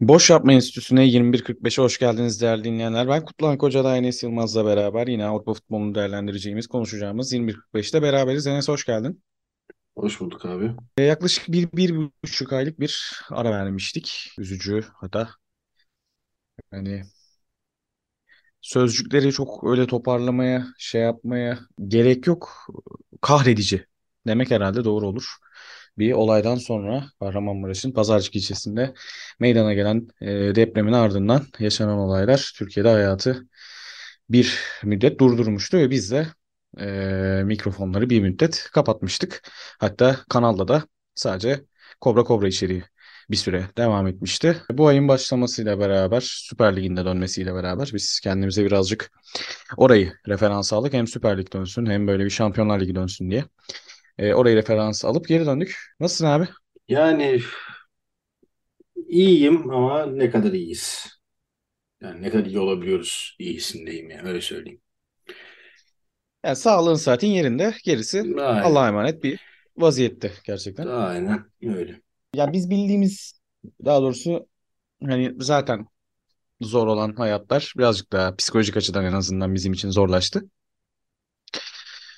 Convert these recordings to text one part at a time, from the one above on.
Boş Yapma Enstitüsü'ne 21.45'e hoş geldiniz değerli dinleyenler. Ben Kutluhan Koca da Enes Yılmaz'la beraber yine Avrupa futbolunu değerlendireceğimiz, konuşacağımız 21.45'te beraberiz. Enes hoş geldin. Hoş bulduk abi. Ee, yaklaşık bir, bir buçuk aylık bir ara vermiştik. Üzücü hatta. Hani sözcükleri çok öyle toparlamaya, şey yapmaya gerek yok. Kahredici demek herhalde doğru olur bir olaydan sonra Kahramanmaraş'ın Pazarcık ilçesinde meydana gelen e, depremin ardından yaşanan olaylar Türkiye'de hayatı bir müddet durdurmuştu ve biz de e, mikrofonları bir müddet kapatmıştık. Hatta kanalda da sadece Kobra Kobra içeriği bir süre devam etmişti. Bu ayın başlamasıyla beraber Süper Lig'in de dönmesiyle beraber biz kendimize birazcık orayı referans aldık. Hem Süper Lig dönsün hem böyle bir Şampiyonlar Ligi dönsün diye. E, orayı referans alıp geri döndük. Nasılsın abi? Yani iyiyim ama ne kadar iyiyiz? Yani ne kadar iyi olabiliyoruz iyisindeyim yani öyle söyleyeyim. Yani sağlığın saatin yerinde. Gerisi Aynen. Allah'a emanet bir vaziyette gerçekten. Aynen öyle. Ya biz bildiğimiz daha doğrusu hani zaten zor olan hayatlar birazcık daha psikolojik açıdan en azından bizim için zorlaştı.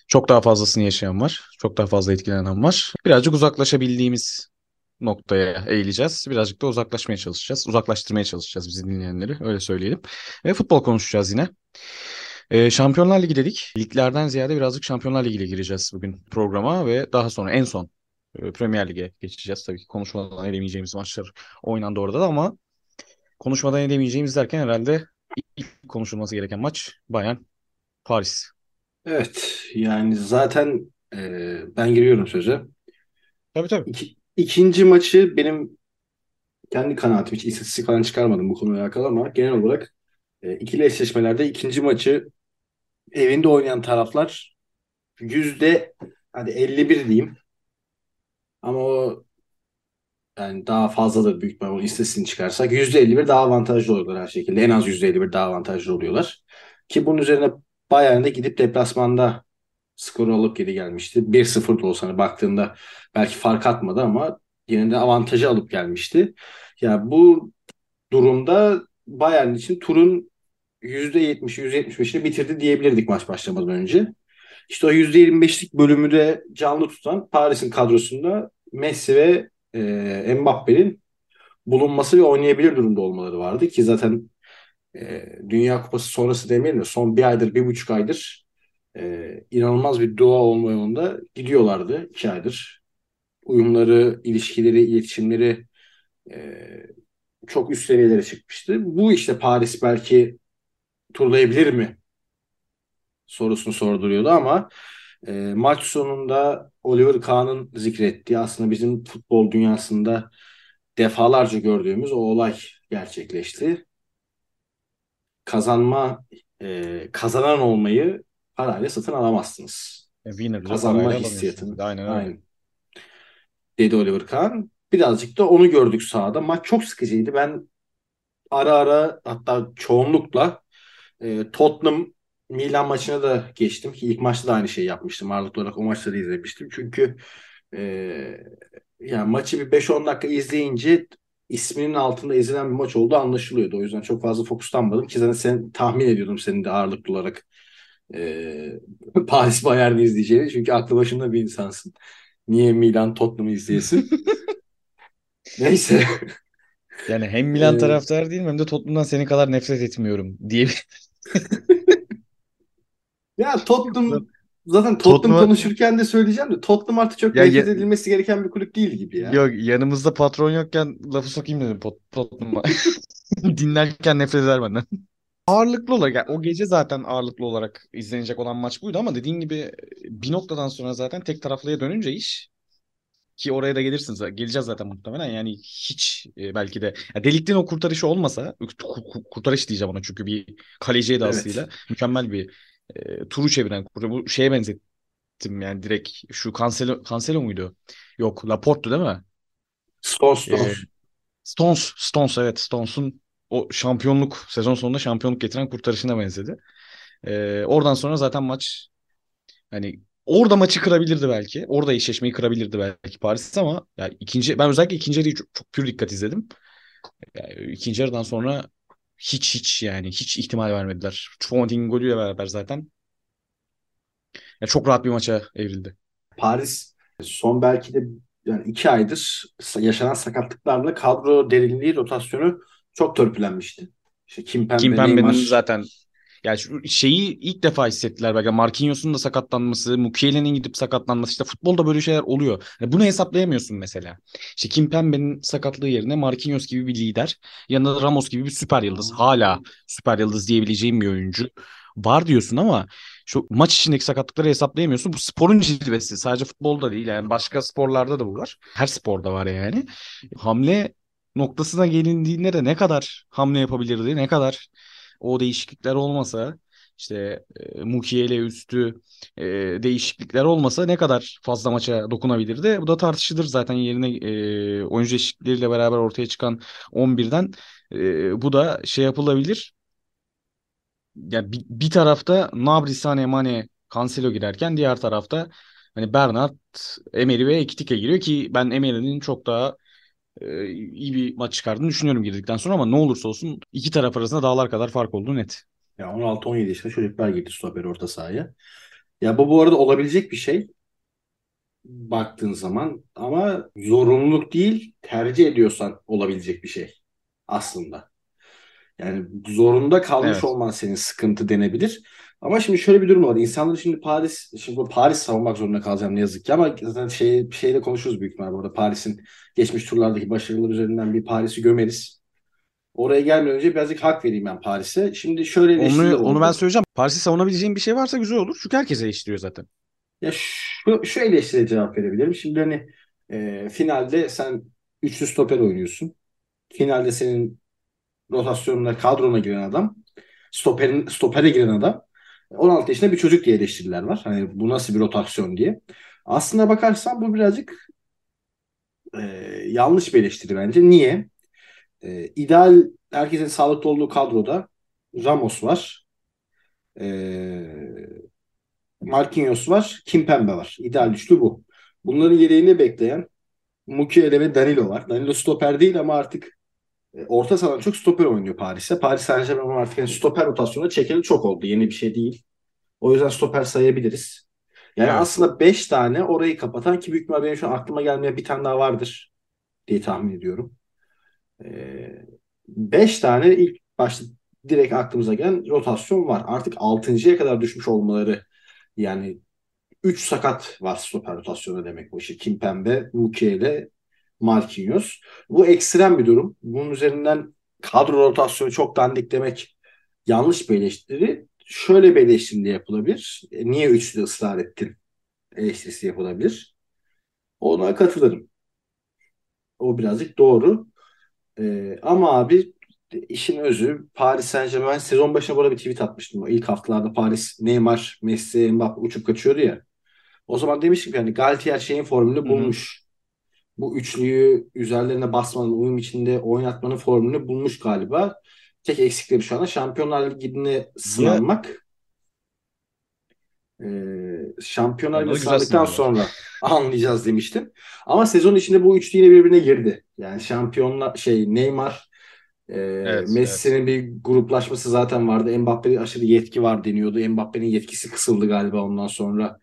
Çok daha fazlasını yaşayan var. Çok daha fazla etkilenen var. Birazcık uzaklaşabildiğimiz noktaya eğileceğiz. Birazcık da uzaklaşmaya çalışacağız. Uzaklaştırmaya çalışacağız bizi dinleyenleri. Öyle söyleyelim. Ve futbol konuşacağız yine. Ee, Şampiyonlar Ligi dedik. Liglerden ziyade birazcık Şampiyonlar Ligi ile gireceğiz bugün programa ve daha sonra en son e, Premier Lig'e geçeceğiz. Tabii ki konuşmadan edemeyeceğimiz maçlar oynandı orada da ama konuşmadan edemeyeceğimiz derken herhalde ilk konuşulması gereken maç Bayern Paris. Evet yani zaten e, ben giriyorum söze. Tabii tabii. İki, ikinci maçı benim kendi kanaatim hiç istatistik falan çıkarmadım bu konuyla alakalı ama genel olarak e, ikili eşleşmelerde ikinci maçı evinde oynayan taraflar yüzde hadi 51 diyeyim. Ama o yani daha fazladır büyük ihtimalle istatistiğini çıkarsak %51 daha avantajlı oluyorlar her şekilde. En az %51 daha avantajlı oluyorlar. Ki bunun üzerine Bayern de gidip deplasmanda skoru alıp geri gelmişti. 1-0 da olsa hani baktığında belki fark atmadı ama yine de avantajı alıp gelmişti. Ya yani bu durumda Bayern için turun %70, %75'ini bitirdi diyebilirdik maç başlamadan önce. İşte o %25'lik bölümü de canlı tutan Paris'in kadrosunda Messi ve e, Mbappe'nin bulunması ve oynayabilir durumda olmaları vardı ki zaten e, Dünya Kupası sonrası demeyelim de son bir aydır, bir buçuk aydır e, inanılmaz bir dua olma yolunda gidiyorlardı iki aydır. Uyumları, ilişkileri, iletişimleri e, çok üst seviyelere çıkmıştı. Bu işte Paris belki turlayabilir mi sorusunu sorduruyordu ama e, maç sonunda Oliver Kahn'ın zikrettiği aslında bizim futbol dünyasında defalarca gördüğümüz o olay gerçekleşti. Kazanma e, kazanan olmayı parayla satın alamazsınız. E, winner Kazanma hissiyatını. Aynen. Aynen. Dedi Oliver Kahn. Birazcık da onu gördük sahada. Maç çok sıkıcıydı. Ben ara ara hatta çoğunlukla e, Tottenham Milan maçına da geçtim ki ilk maçta da aynı şeyi yapmıştım. Ağırlıklı olarak o maçları izlemiştim. Çünkü e, yani maçı bir 5-10 dakika izleyince isminin altında ezilen bir maç olduğu anlaşılıyordu. O yüzden çok fazla fokuslanmadım ki zaten sen tahmin ediyordum senin de ağırlıklı olarak e, Paris Bayern'i izleyeceğini. Çünkü aklı başında bir insansın. Niye Milan Tottenham'ı izleyesin? Neyse. Yani hem Milan ee, taraftarı değilim hem de Tottenham'dan seni kadar nefret etmiyorum diye. ya Tottenham zaten Tottenham, Tottenham konuşurken de söyleyeceğim de Tottenham artık çok ya, nefret edilmesi gereken bir kulüp değil gibi ya. Yok yanımızda patron yokken lafı sokayım dedim Tottenham'a. Dinlerken nefret eder benden. Ağırlıklı olarak yani o gece zaten ağırlıklı olarak izlenecek olan maç buydu ama dediğin gibi bir noktadan sonra zaten tek taraflıya dönünce iş ki oraya da gelirsiniz. Geleceğiz zaten muhtemelen. Yani hiç e, belki de ya Delik'ten o kurtarışı olmasa kurtarış diyeceğim ona çünkü bir kaleci edasıyla evet. mükemmel bir e, turu çeviren bu şeye benzettim yani direkt şu Cancelo, Cancelo muydu? Yok Laporte'tu değil mi? Stones. Stones. Ee, Stones, Stones evet Stones'un o şampiyonluk sezon sonunda şampiyonluk getiren kurtarışına benzedi. Ee, oradan sonra zaten maç hani orada maçı kırabilirdi belki. Orada eşleşmeyi kırabilirdi belki Paris ama ya ikinci ben özellikle ikinci yarıyı çok, çok pür dikkat izledim. Yani ikinci yarıdan sonra hiç hiç yani hiç ihtimal vermediler. Chouameni'nin golüyle beraber zaten yani çok rahat bir maça evrildi. Paris son belki de yani iki aydır yaşanan sakatlıklarla kadro derinliği, rotasyonu çok törpülenmişti. İşte Kimpembe, Kimpembe'nin Neymar. zaten yani şu şeyi ilk defa hissettiler belki. Marquinhos'un da sakatlanması, Mukiele'nin gidip sakatlanması. işte futbolda böyle şeyler oluyor. Yani bunu hesaplayamıyorsun mesela. İşte Kimpembe'nin sakatlığı yerine Marquinhos gibi bir lider, yanında da Ramos gibi bir süper yıldız. Hala süper yıldız diyebileceğim bir oyuncu var diyorsun ama şu maç içindeki sakatlıkları hesaplayamıyorsun. Bu sporun cilvesi. Sadece futbolda değil yani başka sporlarda da bu var. Her sporda var yani. Hamle noktasına gelindiğinde de ne kadar hamle yapabilirdi, ne kadar o değişiklikler olmasa işte e, Mukiele üstü e, değişiklikler olmasa ne kadar fazla maça dokunabilirdi? Bu da tartışılır zaten yerine e, oyuncu değişiklikleriyle beraber ortaya çıkan 11'den e, bu da şey yapılabilir. Yani bir, bir tarafta Gnabry, Sané, Mane, Cancelo girerken diğer tarafta hani Bernat, Emery ve Ekitike giriyor ki ben Emery'nin çok daha e, iyi bir maç çıkardığını düşünüyorum girdikten sonra ama ne olursa olsun iki taraf arasında dağlar kadar fark olduğu net. Ya 16-17 yaşında çocuklar girdi stoper orta sahaya. Ya bu bu arada olabilecek bir şey baktığın zaman ama zorunluluk değil tercih ediyorsan olabilecek bir şey aslında. Yani zorunda kalmış Evet. olman senin sıkıntı denebilir. Ama şimdi şöyle bir durum var. İnsanlar şimdi Paris, şimdi Paris savunmak zorunda kalacağım ne yazık ki ama zaten şey, şeyde konuşuruz büyük ihtimalle burada. Paris'in geçmiş turlardaki başarıları üzerinden bir Paris'i gömeriz. Oraya gelmeden önce birazcık hak vereyim ben Paris'e. Şimdi şöyle Onu, onu ben söyleyeceğim. Paris'i savunabileceğim bir şey varsa güzel olur. Çünkü herkes eleştiriyor zaten. Ya şu, şu eleştiriye cevap verebilirim. Şimdi hani e, finalde sen üçlü stoper oynuyorsun. Finalde senin rotasyonuna, kadrona giren adam, stoperin, stopere giren adam 16 yaşında bir çocuk diye eleştiriler var. Hani bu nasıl bir rotasyon diye. Aslına bakarsan bu birazcık e, yanlış bir eleştiri bence. Niye? E, ideal herkesin sağlıklı olduğu kadroda Ramos var. E, Marquinhos var. Kimpembe var. İdeal üçlü bu. Bunların yedeğini bekleyen Mukiele ve Danilo var. Danilo stoper değil ama artık orta sahadan çok stoper oynuyor Paris'e. Paris Saint-Germain artık yani stoper rotasyona çekeli çok oldu. Yeni bir şey değil. O yüzden stoper sayabiliriz. Yani Evet. aslında 5 tane orayı kapatan ki büyük ihtimal benim şu an aklıma gelmeyen bir tane daha vardır diye tahmin ediyorum. 5 tane ilk başta direkt aklımıza gelen rotasyon var. Artık 6.ya kadar düşmüş olmaları yani 3 sakat var stoper rotasyonu demek bu. İşte Kimpembe, Mukiele, Marquinhos. Bu ekstrem bir durum. Bunun üzerinden kadro rotasyonu çok dandik demek yanlış bir eleştiri. Şöyle bir eleştiri de yapılabilir. E, niye üçlü ısrar ettin? Eleştirisi yapılabilir. Ona katılırım. O birazcık doğru. Ee, ama abi işin özü Paris Saint-Germain ben sezon başına arada bir tweet atmıştım. O ilk haftalarda Paris, Neymar, Messi, Mbappe uçup kaçıyordu ya. O zaman demiştim ki yani Galtier şeyin formülünü bulmuş. Bu üçlüyü üzerlerine basmanın, uyum içinde oynatmanın formülünü bulmuş galiba. Tek eksikleri şu anda Şampiyonlar Ligi'ne sınanmak. Ee, Şampiyonlar Ligi'ne sınandıktan sonra anlayacağız demiştim. Ama sezon içinde bu üçlü yine birbirine girdi. Yani şampiyonlar şey Neymar e, Evet, Messi'nin bir gruplaşması zaten vardı. Mbappe'de aşırı yetki var deniyordu. Mbappe'nin yetkisi kısıldı galiba ondan sonra.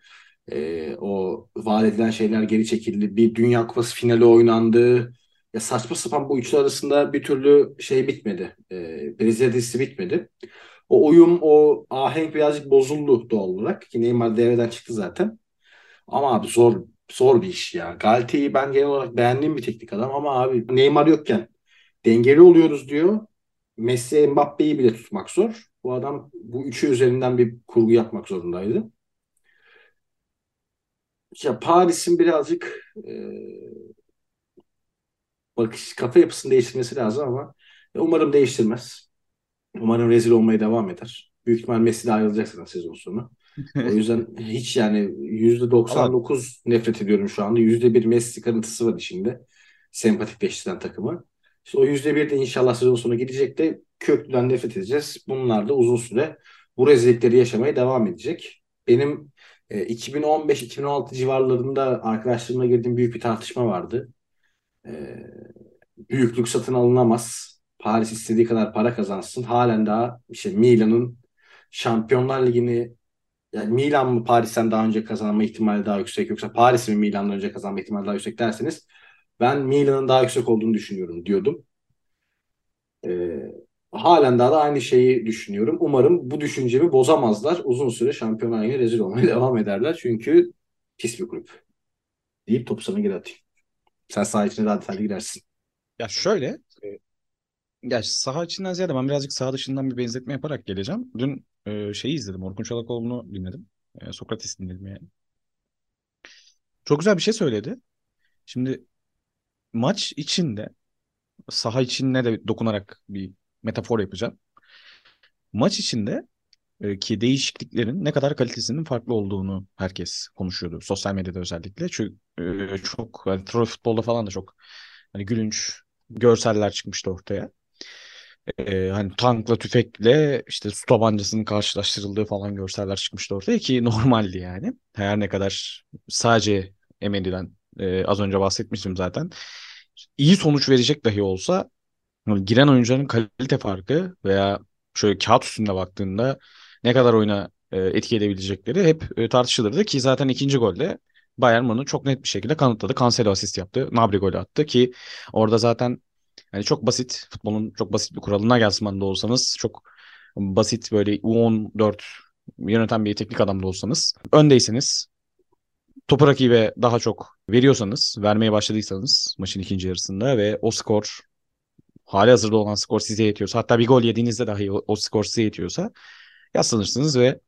E, o vaat edilen şeyler geri çekildi. Bir Dünya Kupası finali oynandı. Ya saçma sapan bu üçlü arasında bir türlü şey bitmedi. E, Brezilya dizisi bitmedi. O uyum, o ahenk birazcık bozuldu doğal olarak. Ki Neymar devreden çıktı zaten. Ama abi zor zor bir iş ya. Galti'yi ben genel olarak beğendiğim bir teknik adam ama abi Neymar yokken dengeli oluyoruz diyor. Messi, Mbappe'yi bile tutmak zor. Bu adam bu üçü üzerinden bir kurgu yapmak zorundaydı. Ya Paris'in birazcık e, bakış kafa yapısını değiştirmesi lazım ama umarım değiştirmez. Umarım rezil olmaya devam eder. Büyük ihtimal Messi de ayrılacak zaten sezon sonu. O yüzden hiç yani %99 nefret ediyorum şu anda. %1 Messi kırıntısı var içinde. Sempatikleştiren takımı. İşte o %1 de inşallah sezon sonu gidecek de köklüden nefret edeceğiz. Bunlar da uzun süre bu rezillikleri yaşamaya devam edecek. Benim e, 2015-2016 civarlarında arkadaşlarımla girdiğim büyük bir tartışma vardı. E, büyüklük satın alınamaz. Paris istediği kadar para kazansın. Halen daha işte Milan'ın Şampiyonlar Ligi'ni yani Milan mı Paris'ten daha önce kazanma ihtimali daha yüksek yoksa Paris mi Milan'dan önce kazanma ihtimali daha yüksek derseniz ben Milan'ın daha yüksek olduğunu düşünüyorum diyordum. Ee, halen daha da aynı şeyi düşünüyorum. Umarım bu düşüncemi bozamazlar. Uzun süre Şampiyonlar Ligi'ne rezil olmaya devam ederler. Çünkü pis bir kulüp. Deyip topu sana geri atayım. Sen saha içine daha detaylı girersin. Ya şöyle, e, ya saha içinden ziyade ben birazcık saha dışından bir benzetme yaparak geleceğim. Dün e, şeyi izledim, Orkun Çolakoğlu'nu dinledim. E, Sokrates dinledim yani. Çok güzel bir şey söyledi. Şimdi maç içinde saha içine de dokunarak bir metafor yapacağım. Maç içinde e, ki değişikliklerin ne kadar kalitesinin farklı olduğunu herkes konuşuyordu. Sosyal medyada özellikle. Çünkü e, çok hani troll futbolda falan da çok hani gülünç görseller çıkmıştı ortaya. E, hani tankla tüfekle işte su tabancasının karşılaştırıldığı falan görseller çıkmıştı ortaya ki normaldi yani. Her ne kadar sadece Emery'den e, az önce bahsetmiştim zaten. İyi sonuç verecek dahi olsa yani giren oyuncuların kalite farkı veya şöyle kağıt üstünde baktığında ne kadar oyuna e, etki edebilecekleri hep e, tartışılırdı ki zaten ikinci golde Bayern bunu çok net bir şekilde kanıtladı. Cancelo asist yaptı. Gnabry golü attı ki orada zaten yani çok basit futbolun çok basit bir kuralına gelsin da olsanız çok basit böyle U14 yöneten bir teknik adam da olsanız öndeyseniz topu rakibe daha çok veriyorsanız vermeye başladıysanız maçın ikinci yarısında ve o skor hali hazırda olan skor size yetiyorsa hatta bir gol yediğinizde dahi o, o skor size yetiyorsa yaslanırsınız ve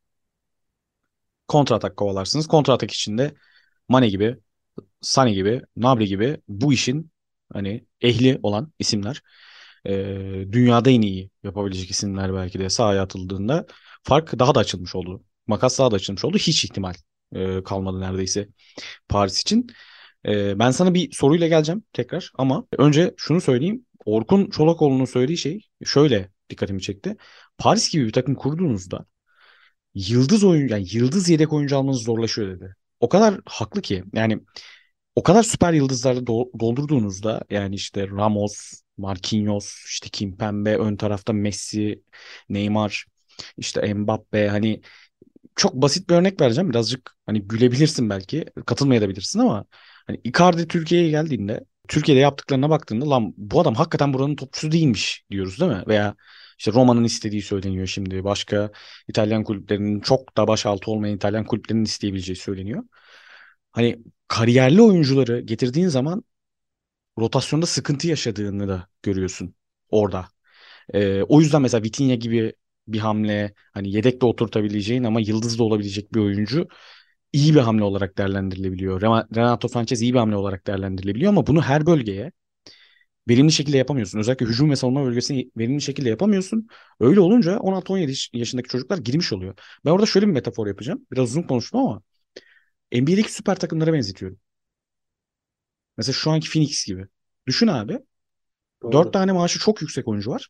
kontra atak kovalarsınız. Kontra atak içinde Mane gibi, Sane gibi, Nabri gibi bu işin hani ehli olan isimler e, dünyada en iyi yapabilecek isimler belki de sahaya atıldığında fark daha da açılmış oldu. Makas daha da açılmış oldu. Hiç ihtimal e, kalmadı neredeyse Paris için. E, ben sana bir soruyla geleceğim tekrar ama önce şunu söyleyeyim. Orkun Çolakoğlu'nun söylediği şey şöyle dikkatimi çekti. Paris gibi bir takım kurduğunuzda yıldız oyun yani yıldız yedek oyuncu almanız zorlaşıyor dedi. O kadar haklı ki. Yani o kadar süper yıldızlarla do- doldurduğunuzda yani işte Ramos, Marquinhos, işte Kimpembe, ön tarafta Messi, Neymar, işte Mbappe hani çok basit bir örnek vereceğim. Birazcık hani gülebilirsin belki, katılmayabilirsin ama hani Icardi Türkiye'ye geldiğinde Türkiye'de yaptıklarına baktığında lan bu adam hakikaten buranın topçusu değilmiş diyoruz değil mi? Veya işte Roma'nın istediği söyleniyor şimdi. Başka İtalyan kulüplerinin çok da başaltı olmayan İtalyan kulüplerinin isteyebileceği söyleniyor. Hani kariyerli oyuncuları getirdiğin zaman rotasyonda sıkıntı yaşadığını da görüyorsun orada. Ee, o yüzden mesela Vitinha gibi bir hamle hani yedekte oturtabileceğin ama yıldız da olabilecek bir oyuncu iyi bir hamle olarak değerlendirilebiliyor. Renato Sanchez iyi bir hamle olarak değerlendirilebiliyor ama bunu her bölgeye verimli şekilde yapamıyorsun. Özellikle hücum ve savunma bölgesini verimli şekilde yapamıyorsun. Öyle olunca 16-17 yaşındaki çocuklar girmiş oluyor. Ben orada şöyle bir metafor yapacağım. Biraz uzun konuştum ama NBA'deki süper takımlara benzetiyorum. Mesela şu anki Phoenix gibi. Düşün abi. Doğru. Dört tane maaşı çok yüksek oyuncu var.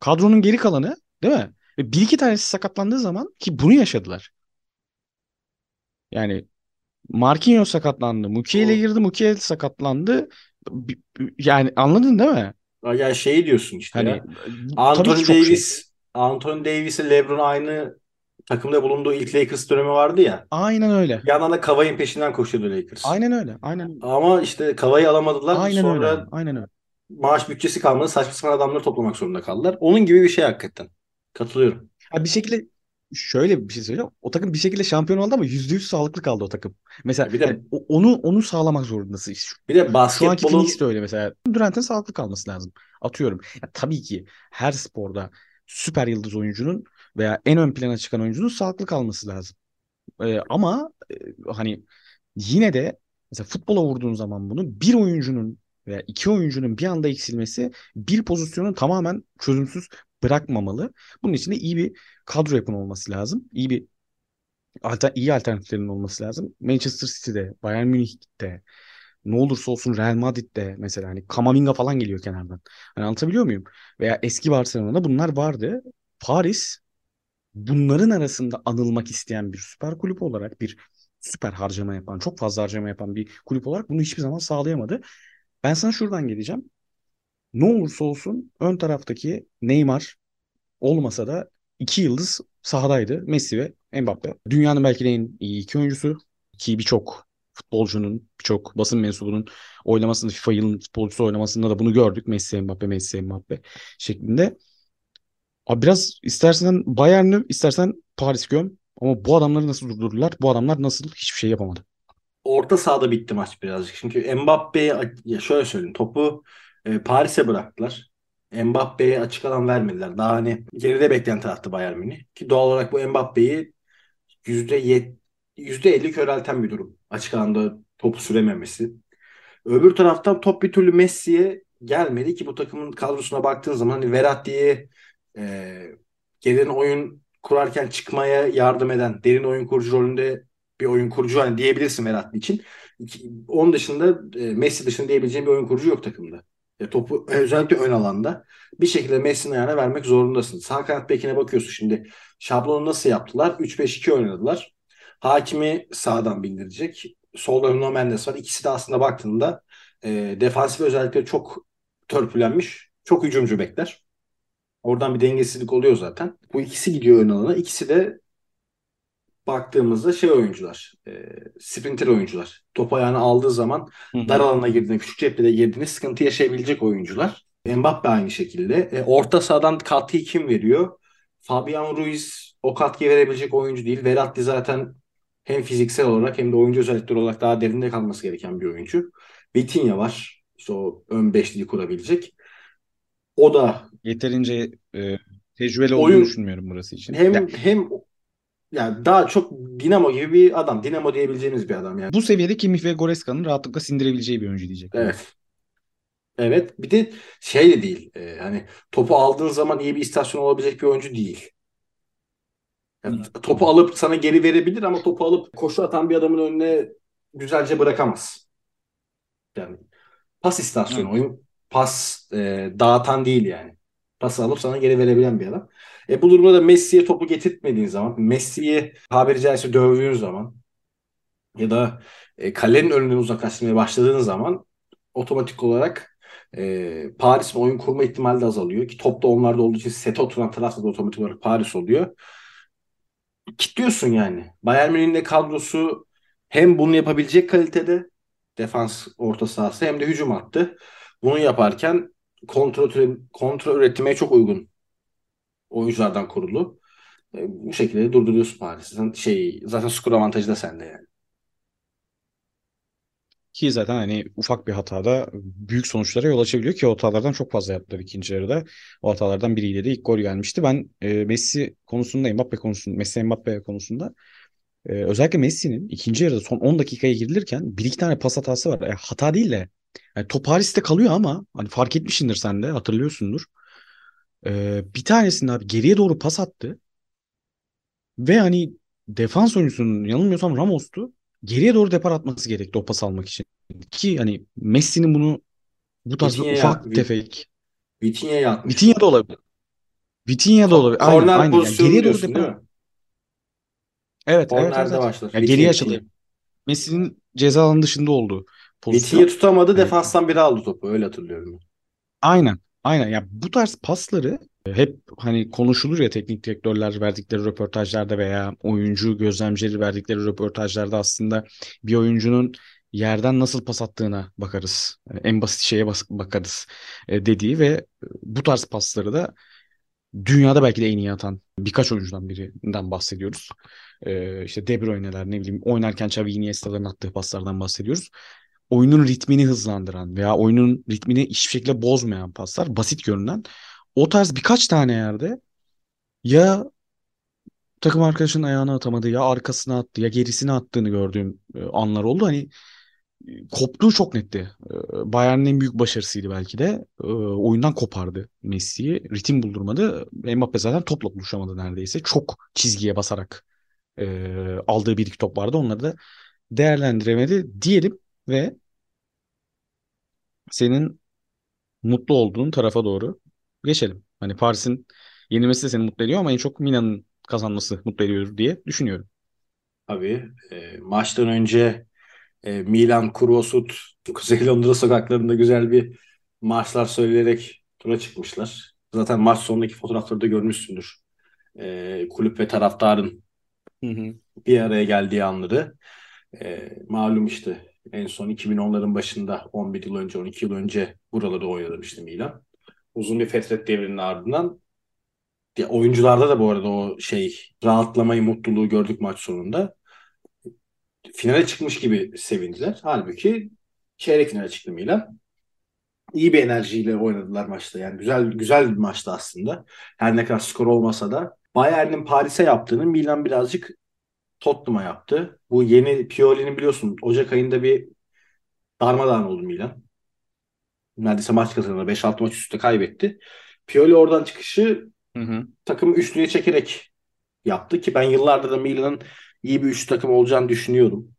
Kadronun geri kalanı değil mi? Ve bir iki tanesi sakatlandığı zaman ki bunu yaşadılar. Yani Marquinhos sakatlandı. Mukiele girdi. Mukiele sakatlandı. Yani anladın değil mi? Ya şey diyorsun işte Hani ya. Anthony şey. Davis, Anthony Davis ile LeBron aynı takımda bulunduğu ilk Lakers dönemi vardı ya. Aynen öyle. Bir yandan da Kavai'nin peşinden koşuyordu Lakers. Aynen öyle. Aynen. Ama işte Kavai'yi alamadılar. Aynen Sonra öyle. Aynen öyle. maaş bütçesi kalmadı. Saçma sapan adamları toplamak zorunda kaldılar. Onun gibi bir şey hakikaten. Katılıyorum. Ha bir şekilde şöyle bir şey söyleyeceğim. O takım bir şekilde şampiyon oldu ama yüzde yüz sağlıklı kaldı o takım. Mesela Bir de- yani onu onu sağlamak zorundasın. Bir de şu anki basketbolun Phoenix de öyle mesela. Durant'in sağlıklı kalması lazım. Atıyorum. Ya tabii ki her sporda süper yıldız oyuncunun veya en ön plana çıkan oyuncunun sağlıklı kalması lazım. Ee, ama e, hani yine de mesela futbola vurduğun zaman bunu bir oyuncunun veya iki oyuncunun bir anda eksilmesi bir pozisyonu tamamen çözümsüz bırakmamalı. Bunun için de iyi bir kadro yapın olması lazım. İyi bir alter, iyi alternatiflerin olması lazım. Manchester City'de, Bayern Münih'te, ne olursa olsun Real Madrid'de mesela hani Kamavinga falan geliyor kenardan. Hani anlatabiliyor muyum? Veya eski Barcelona'da bunlar vardı. Paris bunların arasında anılmak isteyen bir süper kulüp olarak bir süper harcama yapan, çok fazla harcama yapan bir kulüp olarak bunu hiçbir zaman sağlayamadı. Ben sana şuradan geleceğim. Ne olursa olsun ön taraftaki Neymar olmasa da iki yıldız sahadaydı. Messi ve Mbappe. Dünyanın belki de en iyi iki oyuncusu ki birçok futbolcunun, birçok basın mensubunun oynamasında, FIFA yılın futbolcusu oynamasında da bunu gördük. Messi, Mbappe, Messi, Mbappe şeklinde. Abi biraz istersen Bayern'i, istersen Paris göm. Ama bu adamları nasıl durdurdular? Bu adamlar nasıl hiçbir şey yapamadı? Orta sahada bitti maç birazcık. Çünkü Mbappe'ye ya şöyle söyleyeyim topu e, Paris'e bıraktılar. Mbappe'ye açık alan vermediler. Daha hani geride bekleyen taraftı Bayern Münih. Ki doğal olarak bu Mbappe'yi %50 %50 körelten bir durum. Açık alanda topu sürememesi. Öbür taraftan top bir türlü Messi'ye gelmedi ki bu takımın kadrosuna baktığın zaman hani Verratti'ye e, geriden oyun kurarken çıkmaya yardım eden derin oyun kurucu rolünde bir oyun kurucu hani diyebilirsin Verratti için. Onun dışında e, Messi dışında diyebileceğim bir oyun kurucu yok takımda. E, topu özellikle ön alanda bir şekilde Messi'nin ayağına vermek zorundasın. Sağ kanat bekine bakıyorsun şimdi. Şablonu nasıl yaptılar? 3-5-2 oynadılar. Hakimi sağdan bindirecek. Solda Nuno Mendes var. İkisi de aslında baktığında e, defansif özellikleri çok törpülenmiş. Çok hücumcu bekler. Oradan bir dengesizlik oluyor zaten. Bu ikisi gidiyor ön alana. İkisi de baktığımızda şey oyuncular, e, sprinter oyuncular. Top ayağını aldığı zaman Hı-hı. dar alana girdiğinde, küçük cephede girdiğinde sıkıntı yaşayabilecek oyuncular. Mbappe aynı şekilde. E, orta sahadan katkıyı kim veriyor? Fabian Ruiz o katkıyı verebilecek oyuncu değil. Verratti zaten hem fiziksel olarak hem de oyuncu özellikleri olarak daha derinde kalması gereken bir oyuncu. Vitinha var. İşte o ön beşliği kurabilecek. O da yeterince e, tecrübeli oyun, olduğunu düşünmüyorum burası için. Hem ya. hem yani daha çok Dinamo gibi bir adam. Dinamo diyebileceğimiz bir adam yani. Bu seviyede Kimmich ve Goreska'nın rahatlıkla sindirebileceği bir oyuncu diyecek. Evet. Evet. Bir de şey de değil. E, hani topu aldığın zaman iyi bir istasyon olabilecek bir oyuncu değil. Yani topu alıp sana geri verebilir ama topu alıp koşu atan bir adamın önüne güzelce bırakamaz. Yani pas istasyonu, oyun pas e, dağıtan değil yani. Pası alıp sana geri verebilen bir adam. E bu durumda da Messi'ye topu getirtmediğin zaman, Messi'yi tabiri caizse dövdüğün zaman ya da e, kalenin önünden uzaklaştırmaya başladığın zaman otomatik olarak e, Paris'in oyun kurma ihtimali de azalıyor. Ki top da onlarda olduğu için sete oturan taraf da otomatik olarak Paris oluyor. Kitliyorsun yani. Bayern Münih'in kadrosu hem bunu yapabilecek kalitede defans orta sahası hem de hücum hattı. Bunu yaparken kontrol, kontrol üretmeye çok uygun oyunculardan kurulu. E, bu şekilde durduruyorsun Paris'i. Şey, zaten skor avantajı da sende yani. Ki zaten hani ufak bir hatada büyük sonuçlara yol açabiliyor ki o hatalardan çok fazla yaptılar ikinci yarıda. O hatalardan biriyle de ilk gol gelmişti. Ben e, Messi konusunda, Mbappe konusunda, Messi Mbappe konusunda e, özellikle Messi'nin ikinci yarıda son 10 dakikaya girilirken bir iki tane pas hatası var. E, hata değil de yani top Paris'te kalıyor ama hani fark etmişsindir sen de hatırlıyorsundur. E, bir tanesinde abi geriye doğru pas attı. Ve hani defans oyuncusunun yanılmıyorsam Ramos'tu geriye doğru depar atması gerekti o pas almak için. Ki hani Messi'nin bunu bu tarz Vitinha ufak ya, tefek. Vitinha'ya atmış. Vitinha da olabilir. Vitinha da olabilir. Aynen, Korner aynen. Yani geriye doğru depar. Evet, Korner'de evet, evet. başlar. Yani geriye açıldı. Messi'nin ceza alanı dışında olduğu pozisyon. Vitinha tutamadı, defanstan biri aldı topu. Öyle hatırlıyorum. Aynen. Aynen. Ya yani bu tarz pasları hep hani konuşulur ya teknik direktörler verdikleri röportajlarda veya oyuncu gözlemcileri verdikleri röportajlarda aslında bir oyuncunun yerden nasıl pas attığına bakarız. En basit şeye bakarız e, dediği ve bu tarz pasları da dünyada belki de en iyi atan birkaç oyuncudan birinden bahsediyoruz. Ee, işte De Bruyne'ler ne bileyim oynarken Xavi Iniesta'ların attığı paslardan bahsediyoruz. Oyunun ritmini hızlandıran veya oyunun ritmini hiçbir şekilde bozmayan paslar basit görünen o tarz birkaç tane yerde ya takım arkadaşının ayağına atamadı ya arkasına attı ya gerisine attığını gördüğüm e, anlar oldu. Hani e, koptuğu çok netti. E, Bayern'in en büyük başarısıydı belki de. Oyundan kopardı Messi'yi. Ritim buldurmadı. Mbappe zaten topla buluşamadı neredeyse. Çok çizgiye basarak aldığı bir iki top vardı. Onları da değerlendiremedi diyelim ve senin mutlu olduğun tarafa doğru geçelim. Hani Paris'in yenilmesi de seni mutlu ediyor ama en çok Milan'ın kazanması mutlu ediyor diye düşünüyorum. Tabii. E, maçtan önce e, Milan Kurosut Kuzey Londra sokaklarında güzel bir Marşlar söyleyerek tura çıkmışlar. Zaten maç sonundaki fotoğrafları da görmüşsündür. Ee, kulüp ve taraftarın Hı hı. bir araya geldiği anları. Ee, malum işte en son 2010'ların başında 11 yıl önce 12 yıl önce buraları oynadı işte Milan. Uzun bir fetret devrinin ardından ya oyuncularda da bu arada o şey rahatlamayı, mutluluğu gördük maç sonunda. Finale çıkmış gibi sevindiler. Halbuki çeyrek finale çıktı Milan. İyi bir enerjiyle oynadılar maçta. Yani güzel güzel bir maçtı aslında. Her ne kadar skor olmasa da Bayern'in Paris'e yaptığını Milan birazcık Tottenham'a yaptı. Bu yeni Pioli'nin biliyorsun Ocak ayında bir darmadağın oldu Milan. Neredeyse maç kazandı. 5-6 maç üstte kaybetti. Pioli oradan çıkışı Hı hı. takımı üçlüye çekerek yaptı ki ben yıllardır da Milan'ın iyi bir üçlü takım olacağını düşünüyorum.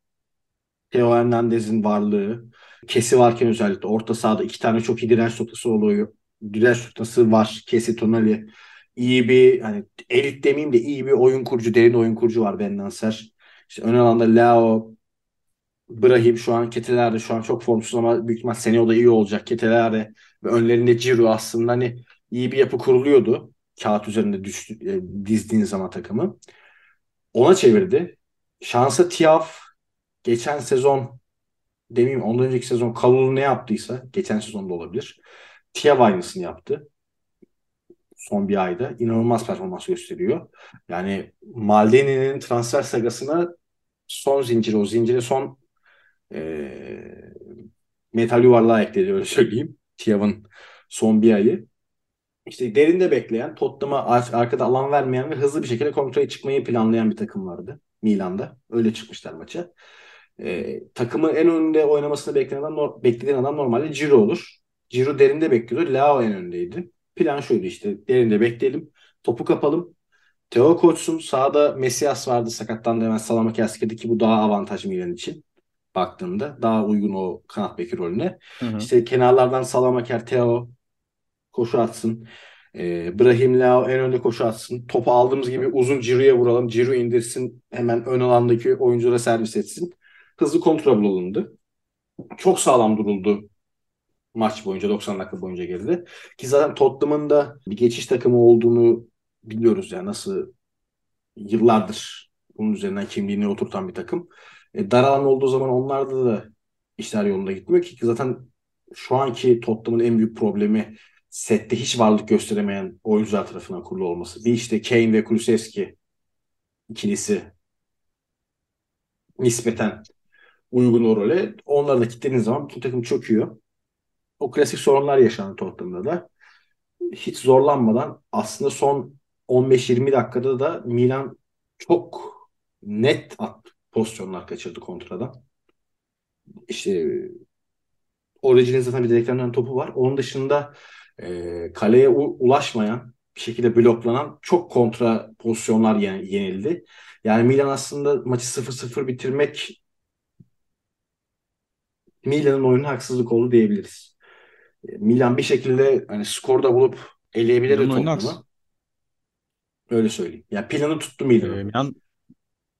Theo Hernandez'in varlığı, Kesi varken özellikle orta sahada iki tane çok iyi direnç noktası oluyor. Direnç noktası var. Kesi, Tonali. İyi bir hani elit demeyeyim de iyi bir oyun kurucu, derin oyun kurucu var Ben Nasser. İşte ön alanda Leo, Brahim şu an Ketelerde şu an çok formsuz ama büyük ihtimal seneye o da iyi olacak. Ketelerde ve önlerinde Ciro aslında hani iyi bir yapı kuruluyordu. Kağıt üzerinde düştü, e, dizdiğin zaman takımı. Ona çevirdi. Şansa Tiaf geçen sezon demeyeyim ondan önceki sezon Kalulu ne yaptıysa geçen sezonda olabilir. Tiav aynısını yaptı. Son bir ayda. inanılmaz performans gösteriyor. Yani Maldini'nin transfer sagasına son zinciri, o zincire son e, metal yuvarlağı ekledi öyle söyleyeyim. Tiav'ın son bir ayı. İşte derinde bekleyen, Tottenham'a arkada alan vermeyen ve hızlı bir şekilde kontraya çıkmayı planlayan bir takım vardı Milan'da. Öyle çıkmışlar maça. E, takımın en önünde oynamasını beklenen, beklediğin adam normalde Ciro olur. Ciro derinde bekliyordu. Lao en öndeydi. Plan şuydu işte derinde bekleyelim. Topu kapalım. Teo koçsun. Sağda Mesias vardı sakatlandı hemen Salamakers girdi ki bu daha avantaj Milan için baktığımda. Daha uygun o kanat beki rolüne. Hı hı. İşte kenarlardan Salamaker, Teo koşu atsın. E, Brahim Lao en önde koşu atsın. Topu aldığımız gibi uzun Ciro'ya vuralım. Ciro indirsin. Hemen ön alandaki oyunculara servis etsin. Hızlı kontrol alındı. Çok sağlam duruldu maç boyunca 90 dakika boyunca geride. Ki zaten Tottenham'ın da bir geçiş takımı olduğunu biliyoruz yani nasıl yıllardır bunun üzerinden kimliğini oturtan bir takım. E, dar alan olduğu zaman onlarda da işler yolunda gitmiyor ki, zaten şu anki Tottenham'ın en büyük problemi sette hiç varlık gösteremeyen oyuncular tarafından kurulu olması. Bir işte Kane ve Kulusevski ikilisi nispeten uygun o role. Onları da kilitlediğiniz zaman bütün takım çöküyor. O klasik sorunlar yaşandı Tottenham'da da. Hiç zorlanmadan aslında son 15-20 dakikada da Milan çok net at pozisyonlar kaçırdı kontradan. İşte Origin'in zaten bir direkten topu var. Onun dışında e, kaleye u- ulaşmayan bir şekilde bloklanan çok kontra pozisyonlar yenildi. Yani Milan aslında maçı 0-0 bitirmek Milan'ın oyunu haksızlık oldu diyebiliriz. Milan bir şekilde hani skorda bulup eleyebilir Tottenham'ı. Öyle söyleyeyim. Ya yani planı tuttu Milan. Ee, Milan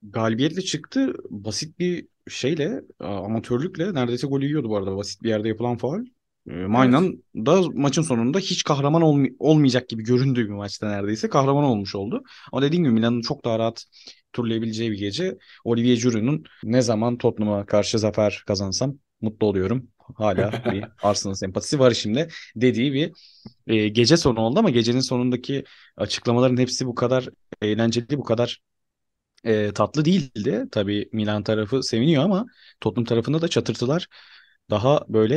galibiyetle çıktı. Basit bir şeyle, amatörlükle neredeyse gol yiyordu bu arada. Basit bir yerde yapılan faul. Ee, Maynan evet. da maçın sonunda hiç kahraman olmay- olmayacak gibi göründüğü bir maçta neredeyse kahraman olmuş oldu. Ama dediğim gibi Milan'ın çok daha rahat turlayabileceği bir gece. Olivier Giroud'un ne zaman Tottenham'a karşı zafer kazansam mutlu oluyorum. Hala bir Arsenal sempatisi var şimdi dediği bir e, gece sonu oldu ama gecenin sonundaki açıklamaların hepsi bu kadar eğlenceli, bu kadar e, tatlı değildi. Tabii Milan tarafı seviniyor ama Tottenham tarafında da çatırtılar daha böyle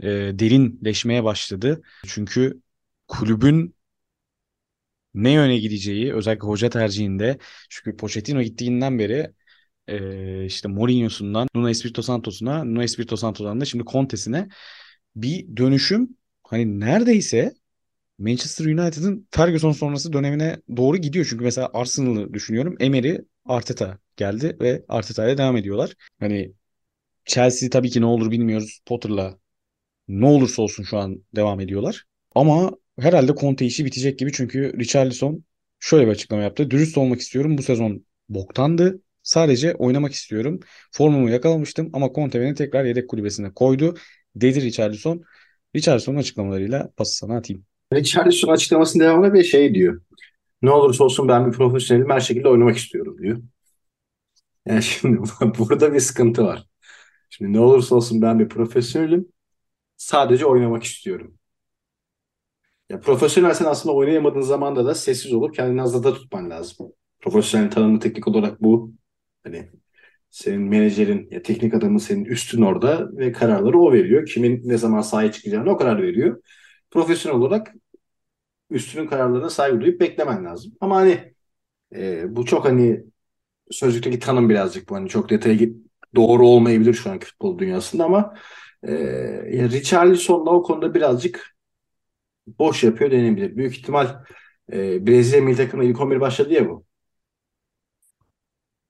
e, derinleşmeye başladı. Çünkü kulübün ne yöne gideceği özellikle hoca tercihinde çünkü Pochettino gittiğinden beri e, işte Mourinho'sundan Nuno Espirito Santos'una Nuno Espirito Santos'dan da şimdi Conte'sine bir dönüşüm hani neredeyse Manchester United'ın Ferguson sonrası dönemine doğru gidiyor. Çünkü mesela Arsenal'ı düşünüyorum. Emery Arteta geldi ve Arteta ile devam ediyorlar. Hani Chelsea tabii ki ne olur bilmiyoruz. Potter'la ne olursa olsun şu an devam ediyorlar. Ama herhalde Conte işi bitecek gibi çünkü Richarlison şöyle bir açıklama yaptı. Dürüst olmak istiyorum. Bu sezon boktandı. Sadece oynamak istiyorum. Formumu yakalamıştım ama Conte beni tekrar yedek kulübesine koydu. Dedi Richarlison. Richarlison'un açıklamalarıyla pası sana atayım. Richarlison açıklamasının devamında bir şey diyor. Ne olursa olsun ben bir profesyonelim her şekilde oynamak istiyorum diyor. Yani şimdi burada bir sıkıntı var. Şimdi ne olursa olsun ben bir profesyonelim sadece oynamak istiyorum. Ya profesyonel sen aslında oynayamadığın zamanda da sessiz olup kendini hazırda tutman lazım. Profesyonel tanımı teknik olarak bu. Hani senin menajerin ya teknik adamın senin üstün orada ve kararları o veriyor. Kimin ne zaman sahaya çıkacağını o karar veriyor. Profesyonel olarak üstünün kararlarına saygı duyup beklemen lazım. Ama hani e, bu çok hani sözlükteki tanım birazcık bu. Hani çok detaya git doğru olmayabilir şu anki futbol dünyasında ama e, ya Richarlison da o konuda birazcık boş yapıyor denebilir. Büyük ihtimal e, Brezilya milli takımına ilk 11 başladı ya bu.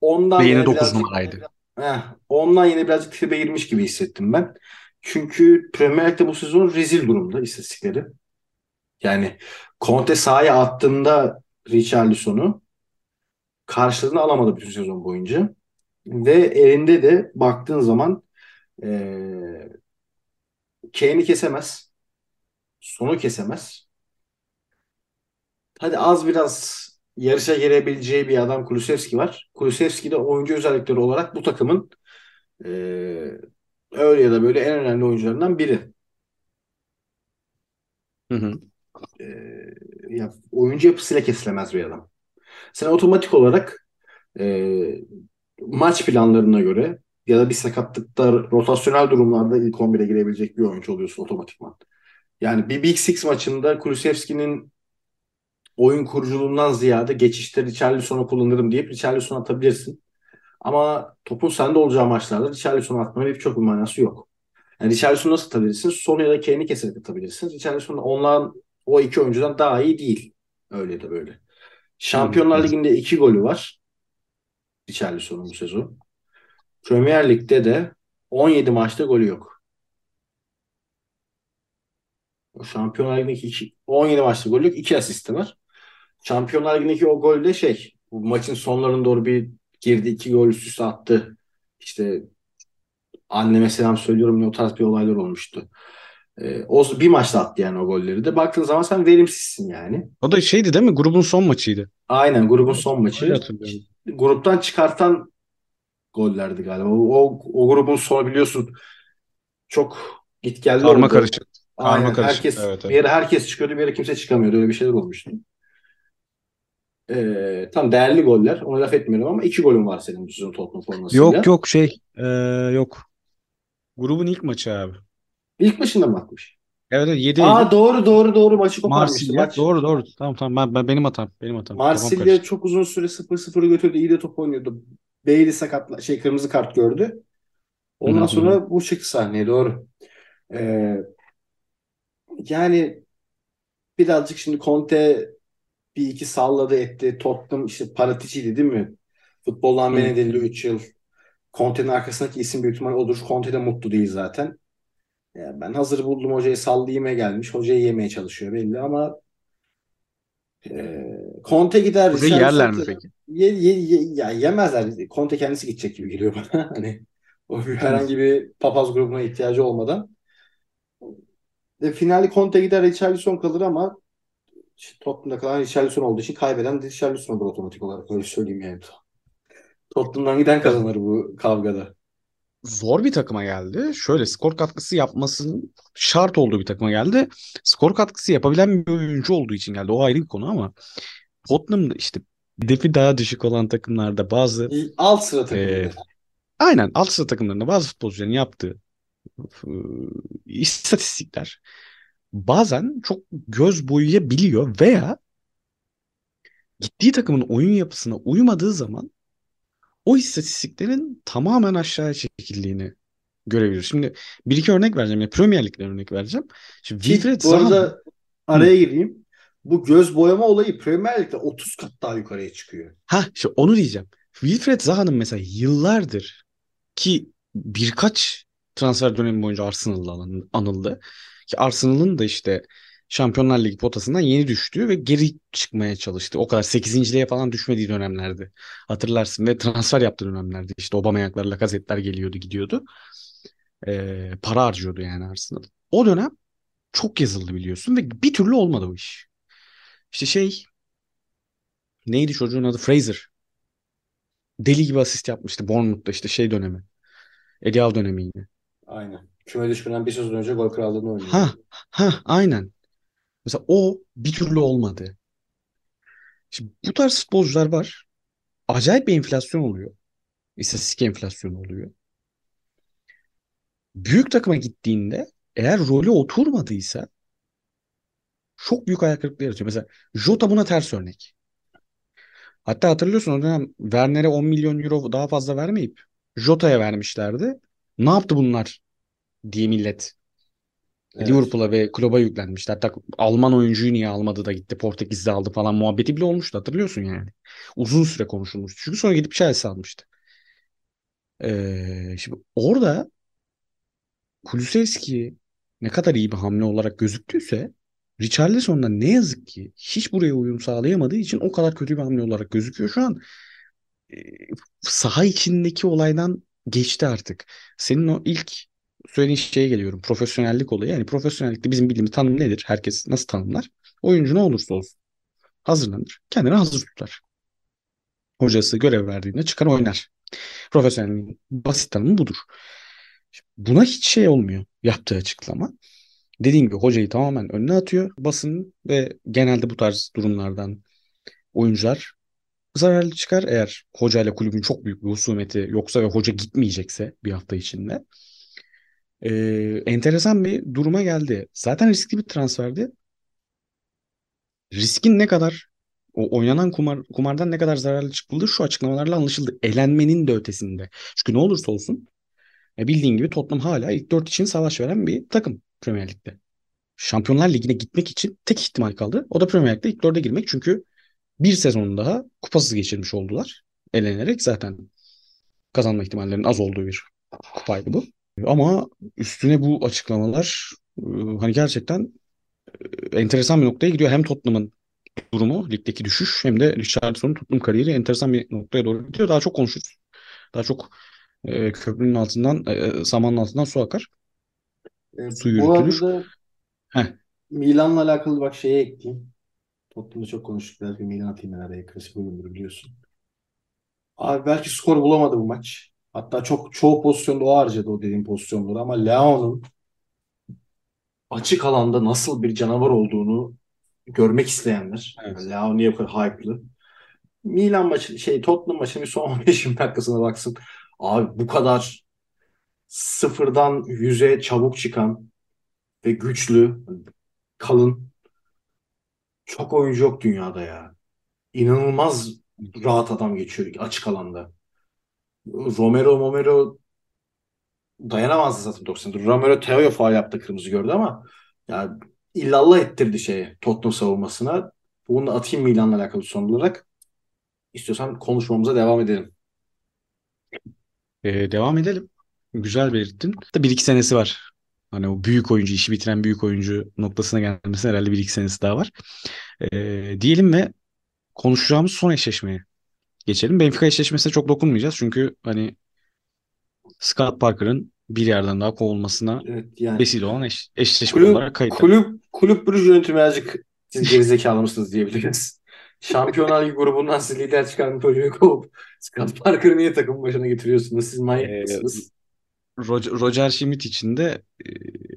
Ondan Ve yine yine 9 birazcık numaraydı. heh, ondan yine birazcık tribe girmiş gibi hissettim ben. Çünkü Premier Lig'de bu sezon rezil durumda istatistikleri. Yani Conte sahaya attığında Richarlison'u karşılığını alamadı bütün sezon boyunca. Ve elinde de baktığın zaman eee Kane'i kesemez. Sonu kesemez. Hadi az biraz yarışa girebileceği bir adam Kulusevski var. Kulusevski de oyuncu özellikleri olarak bu takımın eee, öyle ya da böyle en önemli oyuncularından biri. Hı hı. Eee, ya, oyuncu yapısıyla kesilemez bir adam. Sen otomatik olarak eee, maç planlarına göre ya da bir sakatlıkta rotasyonel durumlarda ilk 11'e girebilecek bir oyuncu oluyorsun otomatikman. Yani bir Big Six maçında Kulusevski'nin oyun kuruculuğundan ziyade geçişte Richarlison'u kullanırım deyip Richarlison'u atabilirsin. Ama topun sende olacağı maçlarda Richarlison'u atmanın çok bir manası yok. Yani Richarlison'u nasıl atabilirsin? Son ya da Kane'i keserek atabilirsin. Richarlison onların o iki oyuncudan daha iyi değil. Öyle de böyle. Şampiyonlar Ligi'nde iki golü var. Richarlison'un bu sezon. Premier Lig'de de 17 maçta golü yok. O Şampiyonlar Ligi'ndeki iki, 17 maçta golü yok. 2 asisti var. Şampiyonlar Ligi'ndeki o gol de şey bu maçın sonlarına doğru bir girdi. iki gol üst üste attı. İşte anneme selam söylüyorum ne o tarz bir olaylar olmuştu. Ee, o bir maçta attı yani o golleri de. Baktığın zaman sen verimsizsin yani. O da şeydi değil mi? Grubun son maçıydı. Aynen grubun son maçı. hatırlıyorum. Gruptan çıkartan gollerdi galiba. O, o, grubun sonu biliyorsun çok git geldi Karma karışık. Karma Aynen karışık. herkes Evet, bir evet. yere herkes çıkıyordu bir yere kimse çıkamıyordu. Öyle bir şeyler olmuştu. Ee, tam değerli goller. Ona laf etmiyorum ama iki golün var senin bu sezon Tottenham formasıyla. Yok yok şey ee, yok. Grubun ilk maçı abi. İlk maçında mı atmış? Evet evet 7 Aa doğru doğru doğru maçı koparmıştı. Marsilya. Maç Doğru doğru. Tamam tamam ben, ben benim hatam. Benim hatam. Marsilya karıştı. çok uzun süre 0-0'ı götürdü. İyi de top oynuyordu. Bailey sakatla şey kırmızı kart gördü. Ondan hı hı. sonra bu çıktı sahneye doğru. Ee, yani birazcık şimdi Conte bir iki salladı etti. Tottenham işte Paraticiydi değil mi? Futboldan men edildi 3 yıl. Conte'nin arkasındaki isim büyük ihtimal odur. Conte de mutlu değil zaten. Ya ben hazır buldum hocayı sallayayım gelmiş. Hocayı yemeye çalışıyor belli ama e, Conte gider. Richarlison yerler mi peki? ye, ye, ye- ya yemezler. Conte kendisi gidecek gibi geliyor bana. Hani o herhangi bir papaz grubuna ihtiyacı olmadan. E, finali Conte gider Richarlison kalır ama işte Tottenham'da kalan Richarlison olduğu için kaybeden Richarlison olur otomatik olarak. Öyle söyleyeyim yani. Tottenham'dan giden kazanır bu kavgada. zor bir takıma geldi. Şöyle skor katkısı yapmasının şart olduğu bir takıma geldi. Skor katkısı yapabilen bir oyuncu olduğu için geldi. O ayrı bir konu ama Tottenham'da işte hedefi daha düşük olan takımlarda bazı Alt sıra e, takımları. aynen alt sıra takımlarında bazı futbolcuların yaptığı e, istatistikler bazen çok göz boyayabiliyor veya gittiği takımın oyun yapısına uymadığı zaman o istatistiklerin tamamen aşağıya çekildiğini görebiliyoruz. Şimdi bir iki örnek vereceğim. Ya Premier Lig'den örnek vereceğim. Şimdi Ki Wilfried bu Zaha arada araya gireyim. Bu göz boyama olayı Premier Lig'de 30 kat daha yukarıya çıkıyor. ha işte onu diyeceğim. Wilfried Zaha'nın mesela yıllardır ki birkaç transfer dönemi boyunca Arsenal'la anı- anıldı. Ki Arsenal'ın da işte Şampiyonlar Ligi potasından yeni düştüğü ve geri çıkmaya çalıştı. O kadar 8.liğe falan düşmediği dönemlerdi. Hatırlarsın ve transfer yaptığı dönemlerdi. İşte Aubameyang'lar, Lacazette'ler geliyordu, gidiyordu. Ee, para harcıyordu yani Arsenal. O dönem Çok yazıldı biliyorsun ve bir türlü olmadı bu iş. İşte şey neydi çocuğun adı Fraser. Deli gibi asist yapmıştı Bournemouth'ta işte şey dönemi. Eddie Howe dönemi yine. Aynen. Küme düşmeden bir sezon önce gol krallığını oynuyordu. Ha ha aynen. Mesela o bir türlü olmadı. Şimdi bu tarz futbolcular var. Acayip bir enflasyon oluyor. İstatistik enflasyonu oluyor. Büyük takıma gittiğinde eğer rolü oturmadıysa çok büyük ayak kırıklığı yaratıyor. Mesela Jota buna ters örnek. Hatta hatırlıyorsun o dönem Werner'e 10 milyon euro daha fazla vermeyip Jota'ya vermişlerdi. Ne yaptı bunlar diye millet Evet. Liverpool'a ve kulübe yüklenmişti. Hatta Alman oyuncuyu niye almadı da gitti Portekiz'de aldı falan muhabbeti bile olmuştu hatırlıyorsun yani. Uzun süre konuşulmuştu. Çünkü sonra gidip Chelsea almıştı. Ee, şimdi orada Kulusevski ne kadar iyi bir hamle olarak gözüktüyse Richarlison da ne yazık ki hiç buraya uyum sağlayamadığı için o kadar kötü bir hamle olarak gözüküyor. Şu an e, saha içindeki olaydan geçti artık. Senin o ilk söylediğin şeye geliyorum. Profesyonellik olayı. Yani profesyonellikte bizim bildiğimiz tanım nedir? Herkes nasıl tanımlar? Oyuncu ne olursa olsun hazırlanır. Kendini hazır tutar. Hocası görev verdiğinde çıkar oynar. Profesyonelliğin basit tanımı budur. Buna hiç şey olmuyor yaptığı açıklama. Dediğim gibi hocayı tamamen önüne atıyor basın ve genelde bu tarz durumlardan oyuncular zararlı çıkar. Eğer hocayla kulübün çok büyük bir husumeti yoksa ve hoca gitmeyecekse bir hafta içinde. Ee, enteresan bir duruma geldi. Zaten riskli bir transferdi. Riskin ne kadar o oynanan kumar, kumardan ne kadar zararlı çıkıldı şu açıklamalarla anlaşıldı. Elenmenin de ötesinde. Çünkü ne olursa olsun e, bildiğin gibi Tottenham hala ilk dört için savaş veren bir takım Premier Lig'de. Şampiyonlar Ligi'ne gitmek için tek ihtimal kaldı. O da Premier Lig'de ilk dörde girmek. Çünkü bir sezon daha kupasız geçirmiş oldular. Elenerek zaten kazanma ihtimallerinin az olduğu bir kupaydı bu. Ama üstüne bu açıklamalar e, hani gerçekten e, enteresan bir noktaya gidiyor. Hem Tottenham'ın durumu, ligdeki düşüş hem de Richardson'un Tottenham kariyeri enteresan bir noktaya doğru gidiyor. Daha çok konuşuruz. Daha çok e, köprünün altından, e, samanın altından su akar. E, Su yürütülür. Heh. Milan'la alakalı bak şeye ekleyeyim. Tottenham'da çok konuştuk. Bir Milan atayım ben araya. Klasik oyundur biliyorsun. Abi belki skor bulamadı bu maç. Hatta çok çoğu pozisyonda o harcadı o dediğim pozisyonları ama Leao'nun açık alanda nasıl bir canavar olduğunu görmek isteyenler. Evet. Yani Leao niye bu kadar hype'lı? Milan maçı şey Tottenham maçının son 15-20 dakikasına baksın. Abi bu kadar sıfırdan yüze çabuk çıkan ve güçlü, kalın çok oyuncu yok dünyada ya. İnanılmaz rahat adam geçiyor açık alanda. Romero Momero dayanamazdı zaten 90'da. Romero Teo'ya faul yaptı kırmızı gördü ama ya illallah ettirdi şeye Tottenham savunmasına. Bunu da atayım Milan'la alakalı son olarak. İstiyorsan konuşmamıza devam edelim. E, devam edelim. Güzel belirttin. Da bir iki senesi var. Hani o büyük oyuncu, işi bitiren büyük oyuncu noktasına gelmesine herhalde bir iki senesi daha var. E, diyelim ve konuşacağımız son eşleşmeye geçelim. Benfica eşleşmesine çok dokunmayacağız. Çünkü hani Scott Parker'ın bir yerden daha kovulmasına Evet yani vesile olan eş, eşleşme kulüp olarak kayıtlı. kulüp kulüp Brüj yönetimi birazcık siz gerizekalı mısınız diyebiliriz. Şampiyonlar Ligi grubundan siz lider çıkan çocuğu kovup Scott Parker'ı niye takım başına getiriyorsunuz? Siz manyak Ee, mısınız? Roger, Roger Schmidt için de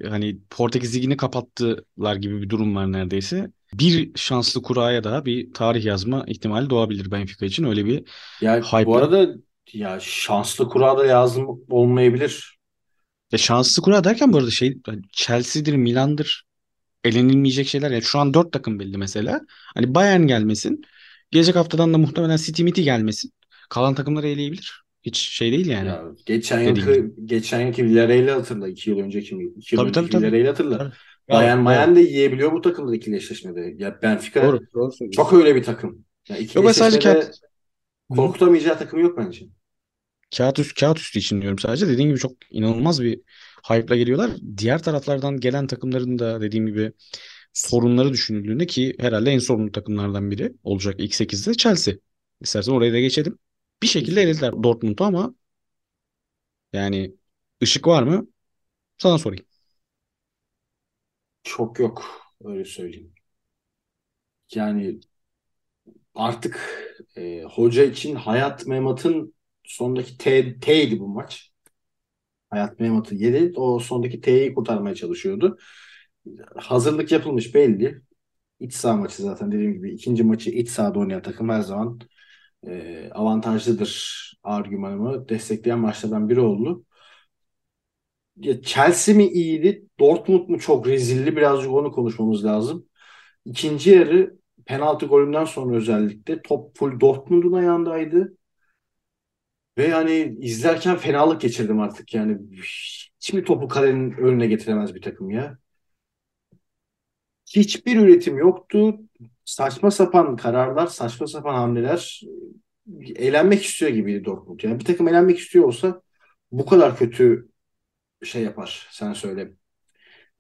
e, hani Portekiz Ligi'ni kapattılar gibi bir durum var neredeyse. Bir şanslı kuraya daha bir tarih yazma ihtimali doğabilir Benfica için. Öyle bir Ya hype'la. bu arada ya şanslı kura da lazım olmayabilir. Ya şanslı kura derken bu arada şey Chelsea'dir, Milan'dır elenilmeyecek şeyler. Ya şu an dört takım belli mesela. Hani Bayern gelmesin. Gelecek haftadan da muhtemelen City Miti gelmesin. Kalan takımları eleyebilir. Hiç şey değil yani. Ya geçen yılki geçen yılki Villarreal'i hatırla. iki yıl önceki mi? İki yıl Tabii önceki. Villarreal'i hatırla. Tabii. Bayern Doğru, Bayern de yiyebiliyor bu takımda ikili eşleşmede. Ya Benfica Doğru. Doğru çok öyle bir takım. Ya ikili Yok sadece kağıt, korkutamayacağı takım yok bence. kağıt, üst, kağıt üstü için diyorum sadece. Dediğim gibi çok inanılmaz bir hype'la geliyorlar. Diğer taraflardan gelen takımların da dediğim gibi sorunları düşünüldüğünde ki herhalde en sorunlu takımlardan biri olacak ilk 8'de Chelsea. İstersen oraya da geçelim. Bir şekilde elediler Dortmund'u ama yani ışık var mı? Sana sorayım. Çok yok öyle söyleyeyim. Yani artık e, hoca için Hayat Memat'ın sondaki T, T'ydi bu maç. Hayat Memat'ı yedi. O sondaki T'yi kurtarmaya çalışıyordu. Hazırlık yapılmış belli. İç saha maçı zaten dediğim gibi ikinci maçı iç sahada oynayan takım her zaman e, avantajlıdır argümanımı destekleyen maçlardan biri oldu. Ya Chelsea mi iyiydi, Dortmund mu çok rezilli birazcık onu konuşmamız lazım. İkinci yarı penaltı golünden sonra özellikle top full Dortmund'un ayağındaydı. Ve yani izlerken fenalık geçirdim artık yani. Hiç mi topu kalenin önüne getiremez bir takım ya? Hiçbir üretim yoktu. Saçma sapan kararlar, saçma sapan hamleler. Eğlenmek istiyor gibiydi Dortmund. Yani bir takım eğlenmek istiyor olsa bu kadar kötü şey yapar. Sen söyle.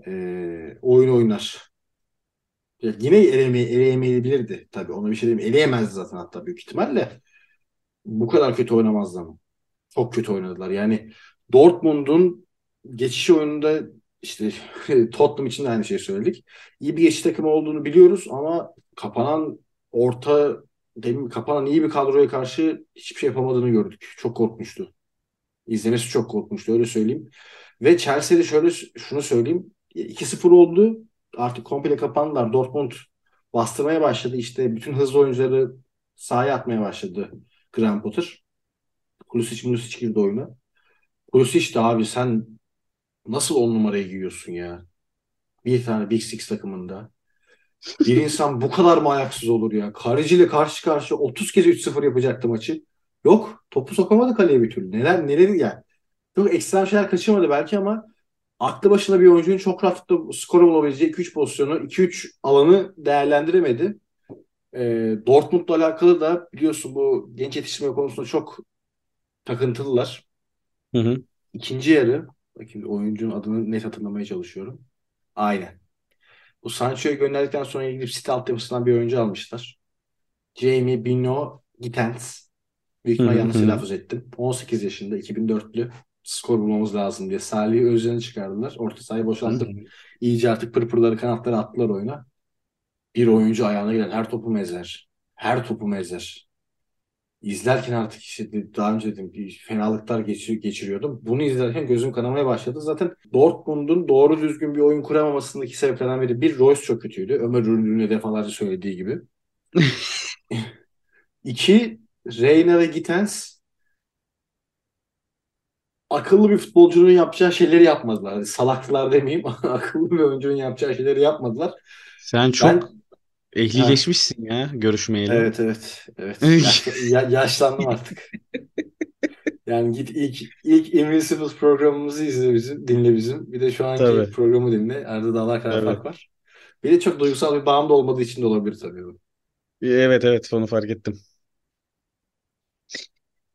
Ee, oyun oynar. Ya yine eleme, eleyemeyebilirdi tabii. Ona bir şey diyeyim. Eleyemezdi zaten hatta büyük ihtimalle. Bu kadar kötü oynamazdı ama. Çok kötü oynadılar. Yani Dortmund'un geçiş oyununda işte Tottenham için de aynı şeyi söyledik. İyi bir geçiş takımı olduğunu biliyoruz ama kapanan orta demin kapanan iyi bir kadroya karşı hiçbir şey yapamadığını gördük. Çok korkmuştu. İzlemesi çok korkmuştu öyle söyleyeyim. Ve Chelsea'de şöyle şunu söyleyeyim. 2-0 oldu. Artık komple kapandılar. Dortmund bastırmaya başladı. İşte bütün hızlı oyuncuları sahaya atmaya başladı Graham Potter. Pulisic Pulisic girdi oyuna. Pulisic de abi sen nasıl on numarayı giyiyorsun ya? Bir tane Big Six takımında. Bir insan bu kadar mı ayaksız olur ya? Karıcı ile karşı karşı 30 kez 3-0 yapacaktı maçı. Yok. Topu sokamadı kaleye bir türlü. Neler neler yani. Çok ekstrem şeyler kaçırmadı belki ama aklı başında bir oyuncunun çok rahatlıkla skora bulabileceği 2-3 pozisyonu, 2-3 alanı değerlendiremedi. E, Dortmund'la alakalı da biliyorsun bu genç yetiştirme konusunda çok takıntılılar. Hı hı. İkinci yarı, bakayım oyuncunun adını net hatırlamaya çalışıyorum. Aynen. Bu Sancho'yu gönderdikten sonra gidip City altyapısından bir oyuncu almışlar. Jamie Bino Gittens. Büyük ihtimal yanlış telaffuz ettim. 18 yaşında, 2004'lü. Skor bulmamız lazım diye. Salih Özcan'ı çıkardılar. Orta sahayı boşaltıp iyice artık pırpırları kanatları attılar oyuna. Bir oyuncu ayağına gelen her topu mezer. Her topu mezer. İzlerken artık işte daha önce dedim bir fenalıklar geçir, geçiriyordum. Bunu izlerken gözüm kanamaya başladı. Zaten Dortmund'un doğru düzgün bir oyun kuramamasındaki sebeplerden biri bir Royce çok kötüydü. Ömer Ürünlü'ne defalarca söylediği gibi. İki Reina ve Gittens akıllı bir futbolcunun yapacağı şeyleri yapmadılar. Hani salaklılar demeyeyim akıllı bir oyuncunun yapacağı şeyleri yapmadılar. Sen çok ben, ehlileşmişsin ha. ya görüşmeyeli. Evet evet. evet. Yaş, ya, yaşlandım artık. Yani git ilk ilk Invincibles programımızı izle bizim, dinle bizim. Bir de şu anki tabii. programı dinle. Arada dağlar kadar fark var. Bir de çok duygusal bir bağım da olmadığı için de olabilir tabii bu. Evet evet onu fark ettim.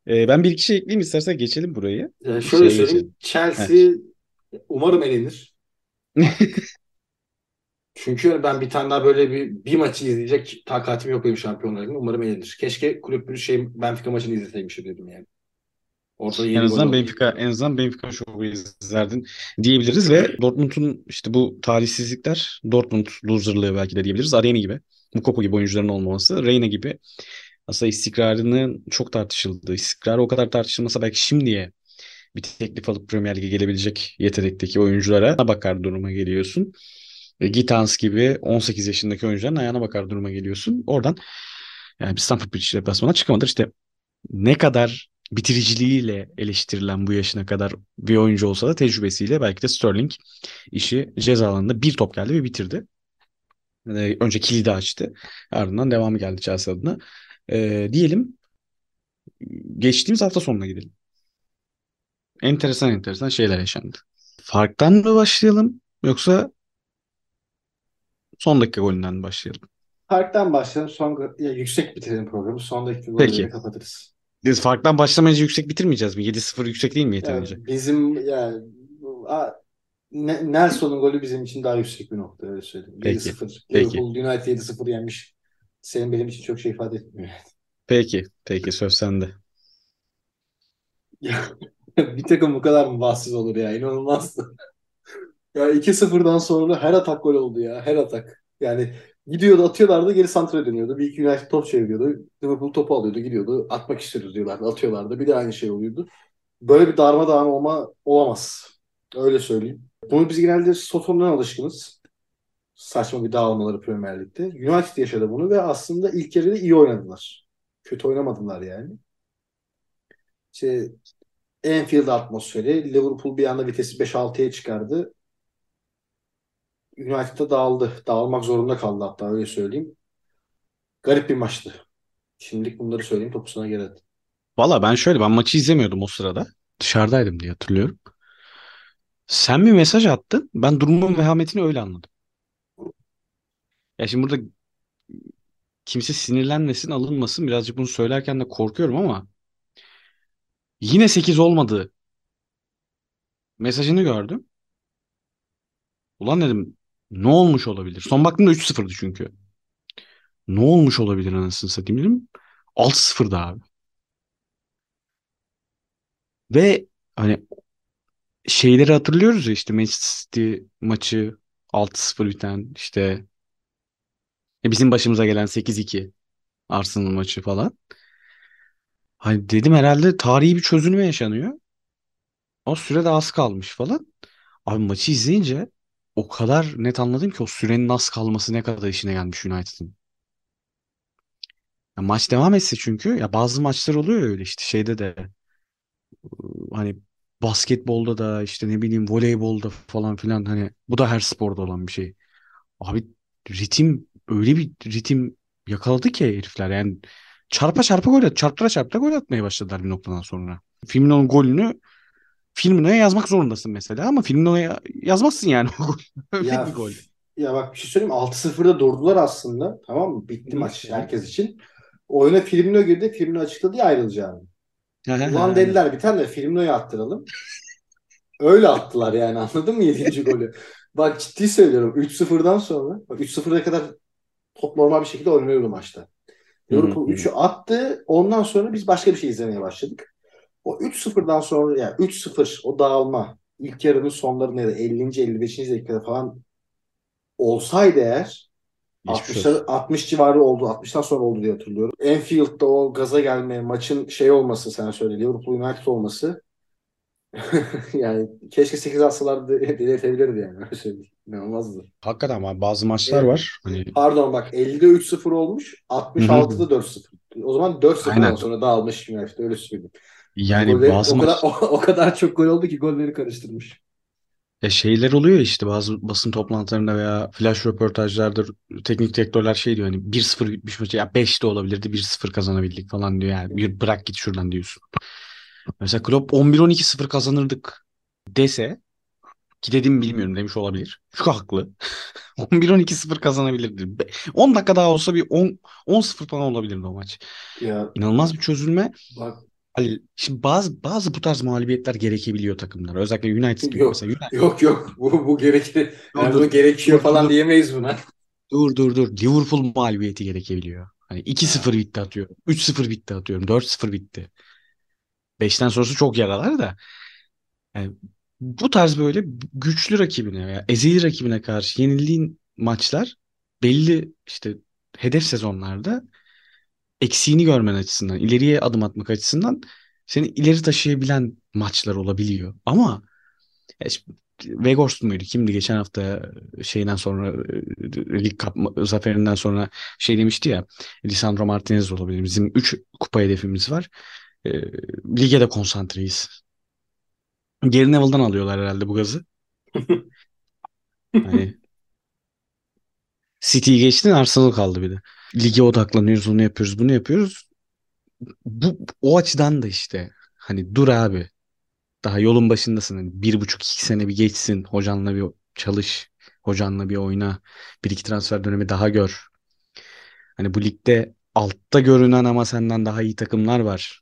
Ee, ben bir iki şey ekleyeyim istersen geçelim burayı. Yani şöyle Şeye söyleyeyim. Geçelim. Chelsea evet. umarım elenir. Çünkü ben bir tane daha böyle bir, bir maçı izleyecek takatim yok benim Şampiyonlar Ligi'nde. Umarım elenir. Keşke kulüp bir şey Benfica maçını izleseymişim dedim yani. Orada en azından Benfica en azından Benfica şovu izlerdin diyebiliriz ve Dortmund'un işte bu talihsizlikler Dortmund loserlığı belki de diyebiliriz. Arena gibi. Mukoko gibi oyuncuların olmaması. Reyna gibi aslında istikrarının çok tartışıldığı, istikrarı o kadar tartışılmasa belki şimdiye bir teklif alıp Premier Lig'e gelebilecek yetenekteki oyunculara bakar duruma geliyorsun. E, Gitans gibi 18 yaşındaki oyuncuların ayağına bakar duruma geliyorsun. Oradan yani bir Stamford Bridge deplasmana çıkamadır. İşte ne kadar bitiriciliğiyle eleştirilen bu yaşına kadar bir oyuncu olsa da tecrübesiyle belki de Sterling işi ceza alanında bir top geldi ve bitirdi. Ee, önce kilidi açtı. Ardından devamı geldi Chelsea adına. Ee, diyelim geçtiğimiz hafta sonuna gidelim. Enteresan enteresan şeyler yaşandı. Farktan mı başlayalım yoksa son dakika golünden mi başlayalım? Farktan başlayalım. Son, ya, yüksek bitirelim programı. Son dakika golüyle kapatırız. Biz farktan başlamayınca yüksek bitirmeyeceğiz mi? 7-0 yüksek değil mi yeterince? Yani bizim yani Nelson'un golü bizim için daha yüksek bir nokta öyle söyleyeyim. Peki. 7-0. Peki. Liverpool United 7-0 yenmiş. Senin benim için çok şey ifade etmiyor. Peki. Peki söz sende. bir takım bu kadar mı bahtsız olur ya? İnanılmaz. Ya 2-0'dan sonra her atak gol oldu ya. Her atak. Yani gidiyordu atıyorlardı geri santra dönüyordu. Bir iki United top çeviriyordu. Liverpool topu alıyordu gidiyordu. Atmak istiyoruz diyorlardı. Atıyorlardı. Bir de aynı şey oluyordu. Böyle bir darmadağın olma olamaz. Öyle söyleyeyim. Bunu biz genelde Soton'dan alışkınız. Saçma bir dağılmaları Premier Lig'de. United yaşadı bunu ve aslında ilk yarıda iyi oynadılar. Kötü oynamadılar yani. İşte Anfield atmosferi. Liverpool bir anda vitesi 5-6'ya çıkardı. United'da dağıldı. Dağılmak zorunda kaldı hatta öyle söyleyeyim. Garip bir maçtı. Şimdilik bunları söyleyeyim topu sana geri. Valla ben şöyle ben maçı izlemiyordum o sırada. Dışarıdaydım diye hatırlıyorum. Sen bir mesaj attın. Ben durumun vehametini öyle anladım. Ya şimdi burada kimse sinirlenmesin, alınmasın. Birazcık bunu söylerken de korkuyorum ama yine 8 olmadı. Mesajını gördüm. Ulan dedim ne olmuş olabilir? Son baktığımda 3-0'dı çünkü. Ne olmuş olabilir anasını satayım dedim. 6-0'da abi. Ve hani şeyleri hatırlıyoruz ya işte Manchester City maçı 6-0 biten işte e, bizim başımıza gelen 8-2 Arsenal maçı falan. Hani dedim herhalde tarihi bir çözülme yaşanıyor. O sürede az kalmış falan. Abi maçı izleyince o kadar net anladım ki o sürenin az kalması ne kadar işine gelmiş United'ın. Ya maç devam etse çünkü ya bazı maçlar oluyor öyle işte şeyde de hani basketbolda da işte ne bileyim voleybolda falan filan hani bu da her sporda olan bir şey. Abi ritim öyle bir ritim yakaladı ki herifler yani çarpa çarpa gol at, çarptıra çarptıra gol atmaya başladılar bir noktadan sonra. Firmino'nun golünü Firmino'ya yazmak zorundasın mesela ama Firmino'ya yazmazsın yani o gol. Ya bir gol. ya bak bir şey söyleyeyim mi? 6-0'da durdular aslında. Tamam mı? Bitti maç herkes için. Oyuna Firmino girdi. Firmino açıkladı ya ayrılacağını. Ulan dediler biter de Firmino'yu attıralım. Öyle attılar yani anladın mı 7. golü? Bak ciddi söylüyorum 3-0'dan sonra bak 3-0'a kadar top normal bir şekilde oynuyordu maçta. Liverpool 3'ü attı. Ondan sonra biz başka bir şey izlemeye başladık. O 3-0'dan sonra yani 3-0 o dağılma ilk yarının sonlarında ya da 50. 55. dakikada falan olsaydı eğer Geçmiş 60, olsun. 60 civarı oldu. 60'tan sonra oldu diye hatırlıyorum. Anfield'da o gaza gelme, maçın şey olması sen söyle Liverpool United olması yani keşke 8 atsalardı delirtebilirdi yani. Öyle söyleyeyim. İnanılmazdı. Hakikaten ama bazı maçlar Evet. var. Hani Pardon bak 50'de 3-0 olmuş. 66'da 4-0. O zaman 4-0'dan Aynen. sonra dağılmış United. Öyle söyleyeyim. yani Golleri- bazı o, kadar, o, o kadar çok gol oldu ki golleri karıştırmış. ya şeyler oluyor işte bazı basın toplantılarında veya flash röportajlarda teknik direktörler şey diyor hani 1-0 bitmiş maçı ya 5 de olabilirdi 1-0 kazanabildik falan diyor yani bir bırak git şuradan diyorsun. Mesela Klopp 11-12-0 kazanırdık dese ki dedim bilmiyorum demiş olabilir. Şu haklı. 11-12-0 kazanabilirdi. Be- 10 dakika daha olsa bir 10 10-0 falan olabilirdi o maç. Ya İnanılmaz bir çözülme. bak Halil, şimdi bazı bazı bu tarz mağlubiyetler gerekebiliyor takımlara. Özellikle United gibi Yok. mesela. United, yok yok bu, bu gerekli. Yani dur, bunu gerekiyor dur, falan dur. diyemeyiz buna. dur dur dur. Liverpool mağlubiyeti gerekebiliyor. Hani 2-0 bitti atıyorum. 3-0 bitti atıyorum. 4-0 bitti. 5'ten sonrası çok yaralar da. Yani bu tarz böyle güçlü rakibine veya ezeli rakibine karşı yenildiğin maçlar belli işte hedef sezonlarda eksiğini görmen açısından, ileriye adım atmak açısından seni ileri taşıyabilen maçlar olabiliyor. Ama ya şimdi Weghorst muydu? Kimdi geçen hafta şeyden sonra e, Lig Cup zaferinden sonra şey demişti ya Lisandro Martinez olabilir. Bizim 3 kupa hedefimiz var. E, lige de konsantreyiz. Gary Neville'dan alıyorlar herhalde bu gazı. Hani City'yi geçtin Arsenal kaldı bir de. Lige odaklanıyoruz, onu yapıyoruz, bunu yapıyoruz. Bu o açıdan da işte hani dur abi. Daha yolun başındasın. Hani bir buçuk iki sene bir geçsin. Hocanla bir çalış. Hocanla bir oyna. Bir iki transfer dönemi daha gör. Hani bu ligde altta görünen ama senden daha iyi takımlar var.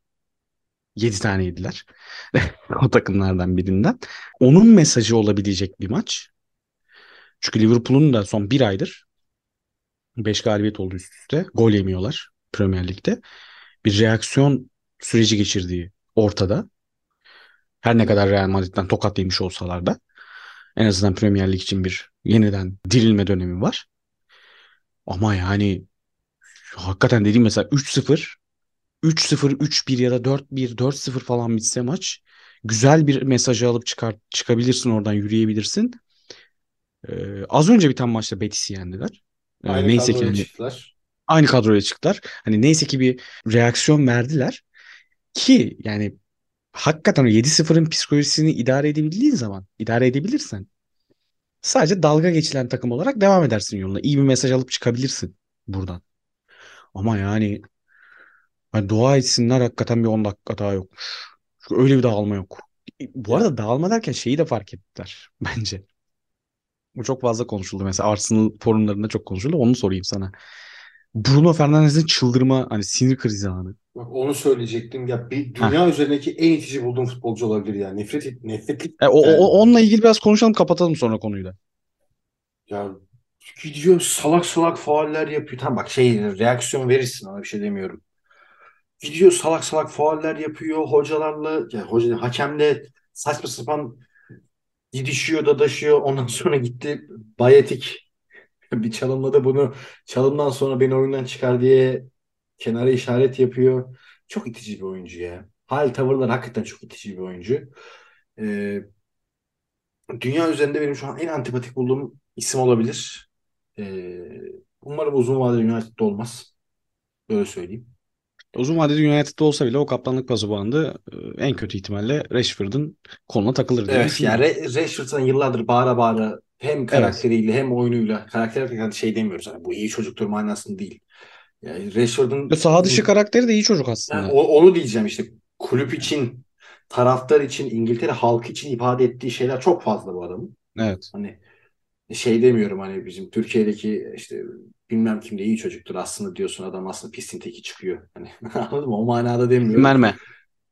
7 tane yediler. o takımlardan birinden. Onun mesajı olabilecek bir maç. Çünkü Liverpool'un da son bir aydır 5 galibiyet oldu üst üste. Gol yemiyorlar Premier Lig'de. Bir reaksiyon süreci geçirdiği ortada. Her ne kadar Real Madrid'den tokat yemiş olsalar da. En azından Premier Lig için bir yeniden dirilme dönemi var. Ama yani hakikaten dediğim mesela 3-0 3-0, 3-1 ya da 4-1, 4-0 falan bitse maç güzel bir mesajı alıp çıkar, çıkabilirsin oradan yürüyebilirsin. Ee, az önce biten maçta Betis'i yendiler. Ee, Aynı neyse ki kadroyla hani çıktılar. aynı kadroya çıktılar. Hani neyse ki bir reaksiyon verdiler ki yani hakikaten o 7-0'ın psikolojisini idare edebildiğin zaman, idare edebilirsen sadece dalga geçilen takım olarak devam edersin yoluna. İyi bir mesaj alıp çıkabilirsin buradan. Ama yani hani dua etsinler hakikaten bir 10 dakika daha yokmuş. Çünkü öyle bir dağılma yok. Bu Ya arada dağılma derken şeyi de fark ettiler bence. Bu çok fazla konuşuldu. Mesela Arsenal forumlarında çok konuşuldu. Onu sorayım sana. Bruno Fernandes'in çıldırma hani sinir krizi anı. bak onu söyleyecektim. Ya bir dünya üzerindeki en itici bulduğum futbolcu olabilir yani. Nefret et, nefretlik E, o, o- onunla ilgili biraz konuşalım kapatalım sonra konuyu da. Ya gidiyor salak salak fauller yapıyor. Tamam bak şey reaksiyon verirsin ona bir şey demiyorum. Gidiyor salak salak fauller yapıyor. Hocalarla ya hoca hakemle saçma sapan didişiyor, dadaşıyor. Ondan sonra gitti Bayetik bir çalımladı bunu. Çalımdan sonra beni oyundan çıkar diye kenara işaret yapıyor. Çok itici bir oyuncu ya. Hal tavırlar hakikaten çok itici bir oyuncu. Ee, dünya üzerinde benim şu an en antipatik bulduğum isim olabilir. Ee, umarım uzun vadede United'da olmaz. Böyle söyleyeyim. Uzun vadede United'da olsa bile o kaptanlık pası bandı e, en kötü ihtimalle Rashford'un koluna takılır diye Evet yani Rashford'ın yıllardır bağıra bağıra hem Evet. karakteriyle hem oyunuyla karakter yani şey demiyoruz hani bu iyi çocuktur manasında değil. Yani Rashford'un saha dışı karakteri de iyi çocuk Yani aslında. o- onu diyeceğim işte kulüp için, taraftar için, İngiltere halkı için ifade ettiği şeyler çok fazla bu adamın. Evet. Hani şey demiyorum hani bizim Türkiye'deki işte bilmem kim de iyi çocuktur aslında diyorsun adam aslında pistin teki çıkıyor. Hani anladın mı? O manada demiyorum. Merme.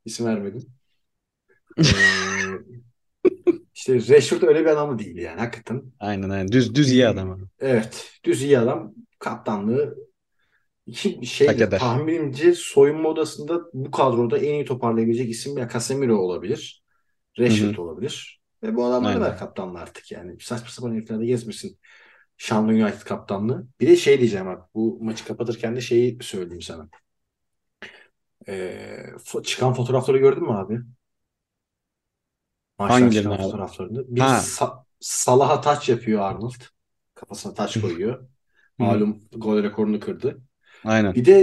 İsim vermedim. Ee, işte Rashford öyle bir adam değil yani hakikaten. Aynen aynen. Düz düz iyi adam. Evet. Düz iyi adam. Kaptanlığı iki şey tahminimce soyunma odasında bu kadroda en iyi toparlayabilecek isim ya Casemiro olabilir. Rashford hı. olabilir. Ve bu adamlara ver kaptanlığı artık yani. Saçma sapan heriflerde gezmesin. Şanlı United kaptanlığı. Bir de şey diyeceğim abi. Bu maçı kapatırken de şeyi söyleyeyim sana. Ee, fo- çıkan fotoğrafları gördün mü abi? Maçtan Hangilerini çıkan abi? fotoğraflarını. Bir Ha. Sa- Salah'a taç yapıyor Arnold. Kafasına taç koyuyor. Malum gol rekorunu kırdı. Aynen. Bir de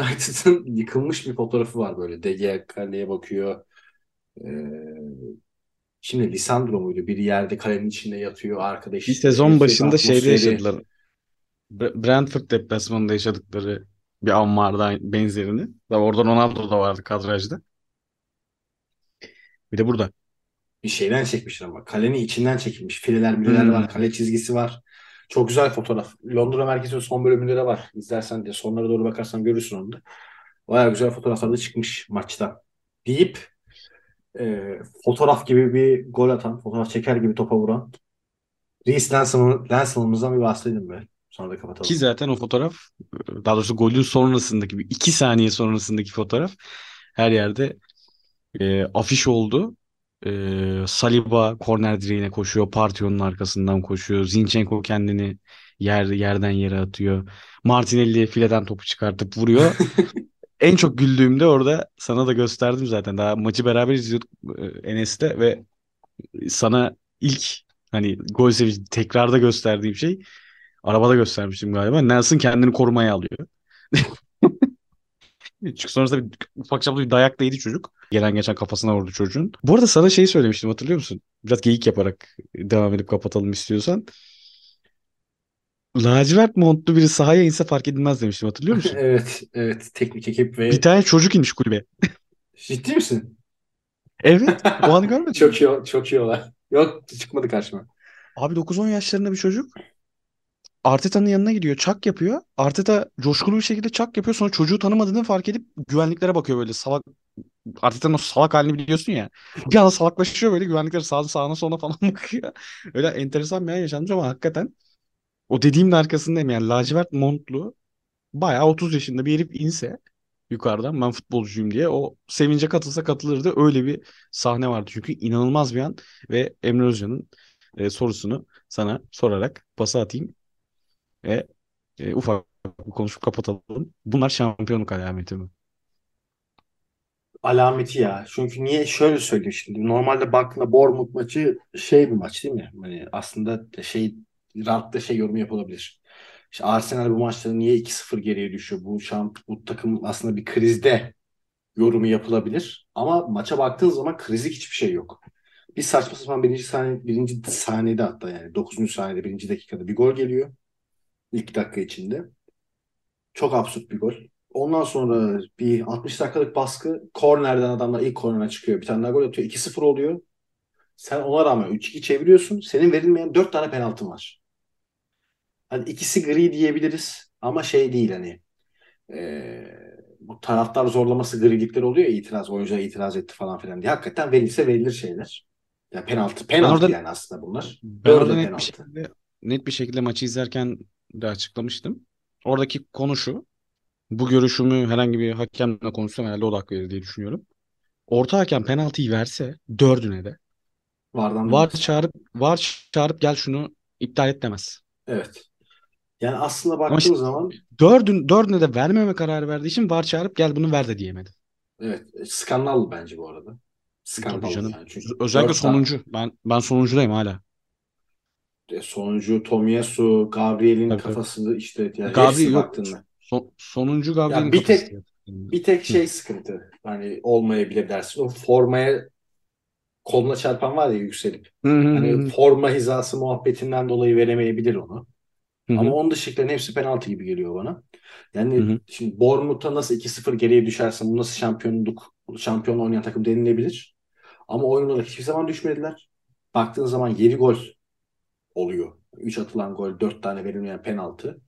United'ın yıkılmış bir fotoğrafı var böyle. De Gea kaleye bakıyor. Ee, şimdi Lisandro muydu? Bir yerde kalenin içinde yatıyor. Arkada Bir sezon başında şeyde yaşadılar. Bre- Brentford deplasmanında yaşadıkları bir an vardı benzerini. Ve orada Ronaldo da vardı kadrajda. Bir de burada. Bir şeyden çekmişler ama. Kalenin içinden çekilmiş. Fileler mileler Hmm. var. Kale çizgisi var. Çok güzel fotoğraf. Londra merkezinin son bölümünde de var. İzlersen de sonlara doğru bakarsan görürsün onu da. Baya güzel fotoğraflar da çıkmış maçta. Deyip e, fotoğraf gibi bir gol atan, fotoğraf çeker gibi topa vuran Reece Nelson'ımızdan bir bahsedelim be. Sonra da Ki kapatalım. zaten o fotoğraf daha doğrusu golün sonrasındaki bir iki saniye sonrasındaki fotoğraf her yerde e, afiş oldu. E, Saliba korner direğine koşuyor. Partiyonun arkasından koşuyor. Zinchenko kendini yer yerden yere atıyor. Martinelli fileden topu çıkartıp vuruyor. En çok güldüğümde orada sana da gösterdim zaten. Daha maçı beraber izliyorduk e, Enes'te ve sana ilk hani gol sevinci tekrarda gösterdiğim şey arabada göstermiştim galiba. Nelson kendini korumaya alıyor. Çünkü sonrasında bir, ufak çaplı bir dayak da yedi çocuk. Gelen geçen kafasına vurdu çocuğun. Bu arada sana şey söylemiştim hatırlıyor musun? Biraz geyik yaparak devam edip kapatalım istiyorsan. Lacivert montlu biri sahaya inse fark edilmez demiştim hatırlıyor musun? Evet, evet. Teknik ekip Bir ve tane çocuk inmiş kulübe. ciddi misin? Evet. O anı görmedin? Çok iyi, çok iyi olay. Yok çıkmadı karşıma. Abi 9-10 yaşlarında bir çocuk Arteta'nın yanına gidiyor. Çak yapıyor. Arteta coşkulu bir şekilde çak yapıyor. Sonra çocuğu tanımadığını fark edip güvenliklere bakıyor böyle salak. Arteta'nın o salak halini biliyorsun ya. Bir anda salaklaşıyor böyle güvenlikler sağ, sağına soluna falan bakıyor. Öyle enteresan bir an yaşanmış ama hakikaten o dediğimin arkasındayım yani lacivert montlu bayağı 30 yaşında bir herif inse yukarıdan ben futbolcuyum diye o sevince katılsa katılırdı. Öyle bir sahne vardı çünkü inanılmaz bir an ve Emre Özcan'ın e, sorusunu sana sorarak pası atayım ve e, ufak konuşup kapatalım. Bunlar şampiyonluk alameti mi? Alameti ya. Çünkü niye şöyle söyleyeyim şimdi. Normalde baktığında Bournemouth maçı şey bir maç değil mi? Hani aslında şey rahatlıkla şey yorumu yapılabilir. İşte Arsenal bu maçta niye 2-0 geriye düşüyor? Bu şamp bu takım aslında bir krizde yorumu yapılabilir. Ama maça baktığın zaman krizlik hiçbir şey yok. Bir saçma sapan birinci saniye, birinci saniyede hatta yani 9. saniyede birinci dakikada bir gol geliyor. İlk dakika içinde. Çok absürt bir gol. Ondan sonra bir 60 dakikalık baskı. Kornerden adamlar ilk kornerden çıkıyor. Bir tane daha gol atıyor. 2-0 oluyor. Sen ona rağmen 3-2 çeviriyorsun. Senin verilmeyen 4 tane penaltın var. Hani ikisi gri diyebiliriz. Ama şey değil hani ee, bu taraftar zorlaması grilikler oluyor ya itiraz. Oyuncuya itiraz etti falan filan diye. Hakikaten verilse verilir şeyler. Ya penaltı. Penaltı orada- yani aslında bunlar. Ben orada net bir şekilde net bir şekilde maçı izlerken de açıklamıştım. Oradaki konu şu. Bu görüşümü herhangi bir hakemle konuşsam herhalde o da hak verir diye düşünüyorum. Orta hakem penaltıyı verse dördüne de Vardan var dönmez. çağırıp var çağırıp gel şunu iptal et demez. Evet. Yani aslında baktığın işte zaman dördün, dördüne de vermeme kararı verdiği için var çağırıp gel bunu ver de diyemedi. evet skandal bence bu arada. Tabii Skandal canım. yani. Çünkü Özellikle dört tane sonuncu. Ben ben sonuncudayım hala. e, sonuncu Tomiyasu, Gabriel'in Tabii tabii. kafası işte yani Gabriel yok. baktığında. Son- sonuncu Gabriel'in Ya bir kafası tek bir tek şey sıkıntı. Hani olmayabilir dersin. O formaya koluna çarpan var ya yükselip. Hı hı hı Hani forma hizası muhabbetinden dolayı veremeyebilir onu. Hı Ama hı. onun dışındakilerin hepsi penaltı gibi geliyor bana. Hı Yani hı. şimdi Bournemouth'a nasıl 2-0 geriye düşersin, bu nasıl şampiyonluk, şampiyon oynayan takım denilebilir. Ama oyun olarak hiçbir zaman düşmediler. Baktığın zaman 7 gol oluyor. 3 atılan gol, 4 tane verilmeyen penaltı.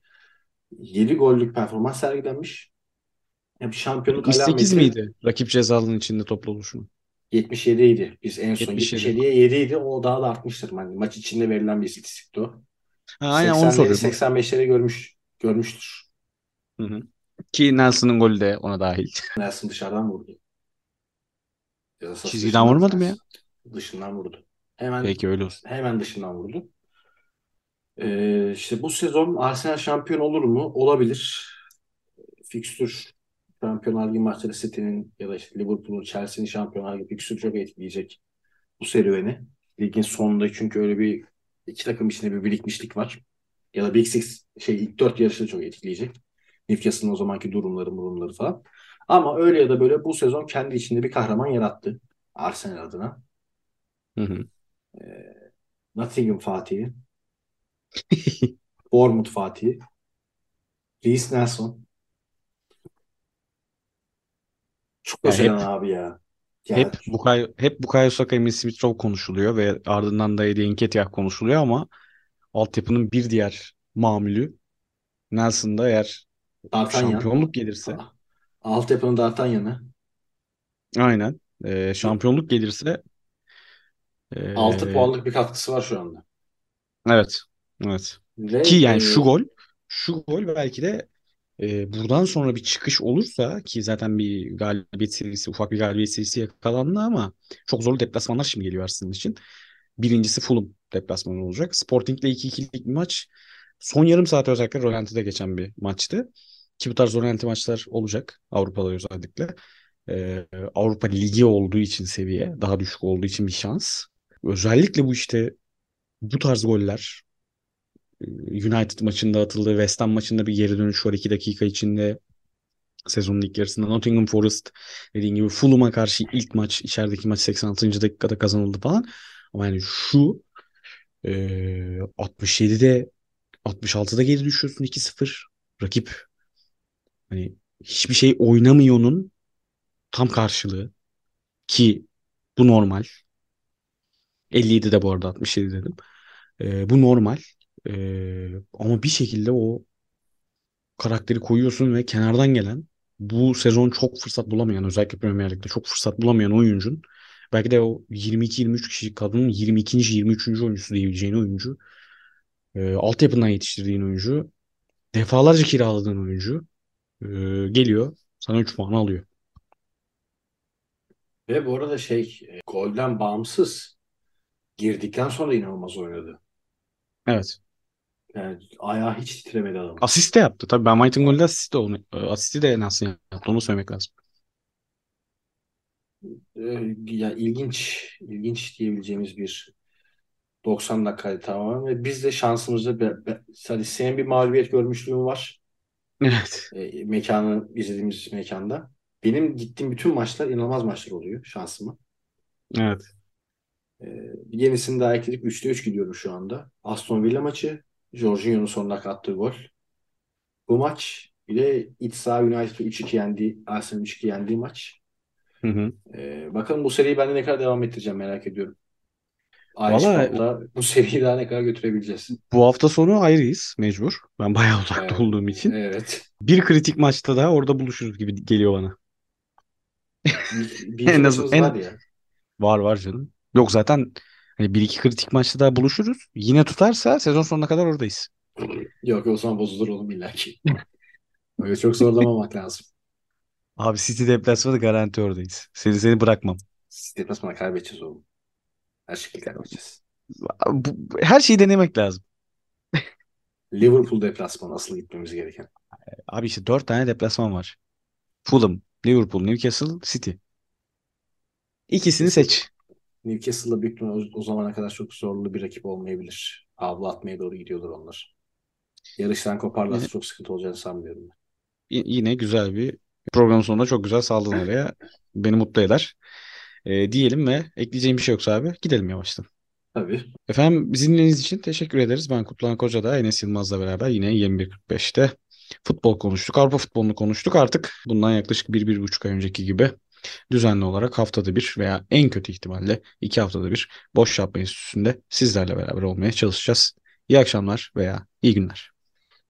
7 gollük performans sergilenmiş. Ya bir şampiyonluk 78 alameti miydi? Rakip cezalarının içinde toplu oluşumu. 77 idi. Biz en son 77. 77'ye 7 idi. O daha da artmıştır. Yani maç içinde verilen bir istatistikti o. Ha, aynen onu 80'leri soruyorum. 85'leri görmüş görmüştür. Hı hı. Ki Nelson'ın golü de ona dahil. Nelson dışarıdan vurdu. Ceza sahası Çizgiden vurmadı mı ya? Dışından vurdu. Hemen Peki öyle olsun. hemen dışından vurdu. Ee, işte bu sezon Arsenal şampiyon olur mu? Olabilir. Fikstür Şampiyonlar Ligi maçları City'nin ya da işte Liverpool'un, Chelsea'nin Şampiyonlar Ligi fikstürü çok etkileyecek bu serüveni. Ligin sonunda çünkü öyle bir iki takım içinde bir birikmişlik var. Ya da Big Six şey ilk dört yarışı çok etkileyecek. Newcastle'ın o zamanki durumları, durumları falan. Ama öyle ya da böyle bu sezon kendi içinde bir kahraman yarattı. Arsenal adına. Hı hı. Ee, Nottingham Fatih'i, Bournemouth Fatih'i, Reiss Nelson. Çok hep abi ya. Ya hep Bukayo hep Bukayo Saka, Emil Smith Rowe konuşuluyor ve ardından da Eddie Nketiah konuşuluyor ama altyapının bir diğer mamülü Nelson'da eğer D'Artagnan. şampiyonluk gelirse Altyapının D'Artagnan'ı. aynen e, şampiyonluk gelirse e, 6 puanlık bir katkısı var şu anda. evet evet Ve ki yani e, şu gol şu gol belki de e, buradan sonra bir çıkış olursa ki zaten bir galibiyet serisi ufak bir galibiyet serisi yakalandı ama çok zorlu deplasmanlar şimdi geliyor Arsenal için. Birincisi Fulham deplasmanı olacak. Sporting'le 2-2'lik bir maç. Son yarım saat özellikle rölantide geçen bir maçtı. Ki bu tarz rölanti maçlar olacak Avrupa'da özellikle. Ee, Avrupa Ligi olduğu için seviye daha düşük olduğu için bir şans. Özellikle bu işte bu tarz goller United maçında atıldı. West Ham maçında bir geri dönüş var 2 dakika içinde. Sezonun ilk yarısında Nottingham Forest dediğin gibi Fulham'a karşı ilk maç içerideki maç 86. dakikada kazanıldı falan. Ama yani şu e, 67'de 66'da geri düşüyorsun 2-0. Rakip hani hiçbir şey oynamıyor'nun tam karşılığı ki bu normal. 57'de bu arada 67 dedim. E, bu normal. E, ama bir şekilde o karakteri koyuyorsun ve kenardan gelen bu sezon çok fırsat bulamayan özellikle Premier Lig'de çok fırsat bulamayan oyuncun belki de o 22-23 kişi kadının 22. 23. oyuncusu diyebileceğin oyuncu e, altyapından yetiştirdiğin oyuncu defalarca kiraladığın oyuncu e, geliyor sana 3 puan alıyor. ve bu arada şey golden bağımsız girdikten sonra inanılmaz oynadı. Evet. Yani ayağı hiç titremedi adam. Asist de yaptı. Tabii Ben White'ın golde asist de olmuş. Asisti de en yaptı. Onu söylemek lazım. Ee, ya ilginç, ilginç diyebileceğimiz bir 90 dakikaydı tamamen ve biz de şansımızda be, be, hadi senin bir mağlubiyet görmüşlüğün var. Evet. E, mekanı izlediğimiz mekanda. Benim gittiğim bütün maçlar inanılmaz maçlar oluyor şansıma. Evet. E, yenisini daha ekledik. 3'te 3 gidiyorum şu anda. Aston Villa maçı. Jorginho'nun son dakika attığı gol. Bu maç bir de iç saha United'ı 3-2 yendi. Arsenal 3-2 yendiği maç. Hı hı. E, bakalım bu seriyi ben de ne kadar devam ettireceğim merak ediyorum. Valla bu seriyi daha ne kadar götürebileceğiz. bu hafta sonu ayrıyız mecbur. Ben bayağı uzakta Evet. olduğum için. Evet. Bir kritik maçta da orada buluşuruz gibi geliyor bana. Bir, bir En az- maçımız en- var ya. Var var canım. Yok zaten hani bir iki kritik maçta daha buluşuruz. Yine tutarsa sezon sonuna kadar oradayız. Yok o zaman bozulur oğlum illaki. Öyle çok zorlamamak lazım. Abi City deplasmanı garanti oradayız. Seni seni bırakmam. Siz deplasmana kaybedeceğiz oğlum. Her şekilde kaybedeceğiz. Bu- bu- her şeyi denemek lazım. Liverpool deplasmanı asıl gitmemiz gereken. Abi işte dört tane deplasman var. Fulham, Liverpool, Newcastle, City. İkisini seç. Newcastle'la büyük o, o zamana kadar çok zorlu bir rakip olmayabilir. Avlu atmaya doğru gidiyorlar onlar. Yarıştan koparlarsa çok sıkıntı olacağını sanmıyorum. ben. Yine güzel bir programın sonunda çok güzel saldın oraya. Beni mutlu eder. Ee, diyelim ve ekleyeceğim bir şey yoksa abi gidelim yavaştan. Tabii. Efendim bizim dinlediğiniz için teşekkür ederiz. Ben Kutluhan Koca da Enes Yılmaz'la beraber yine 21.45'te futbol konuştuk. Avrupa futbolunu konuştuk. Artık bundan yaklaşık bir, bir buçuk ay önceki gibi düzenli olarak haftada bir veya en kötü ihtimalle iki haftada bir Boş Yapma Enstitüsü'nde sizlerle beraber olmaya çalışacağız. İyi akşamlar veya iyi günler.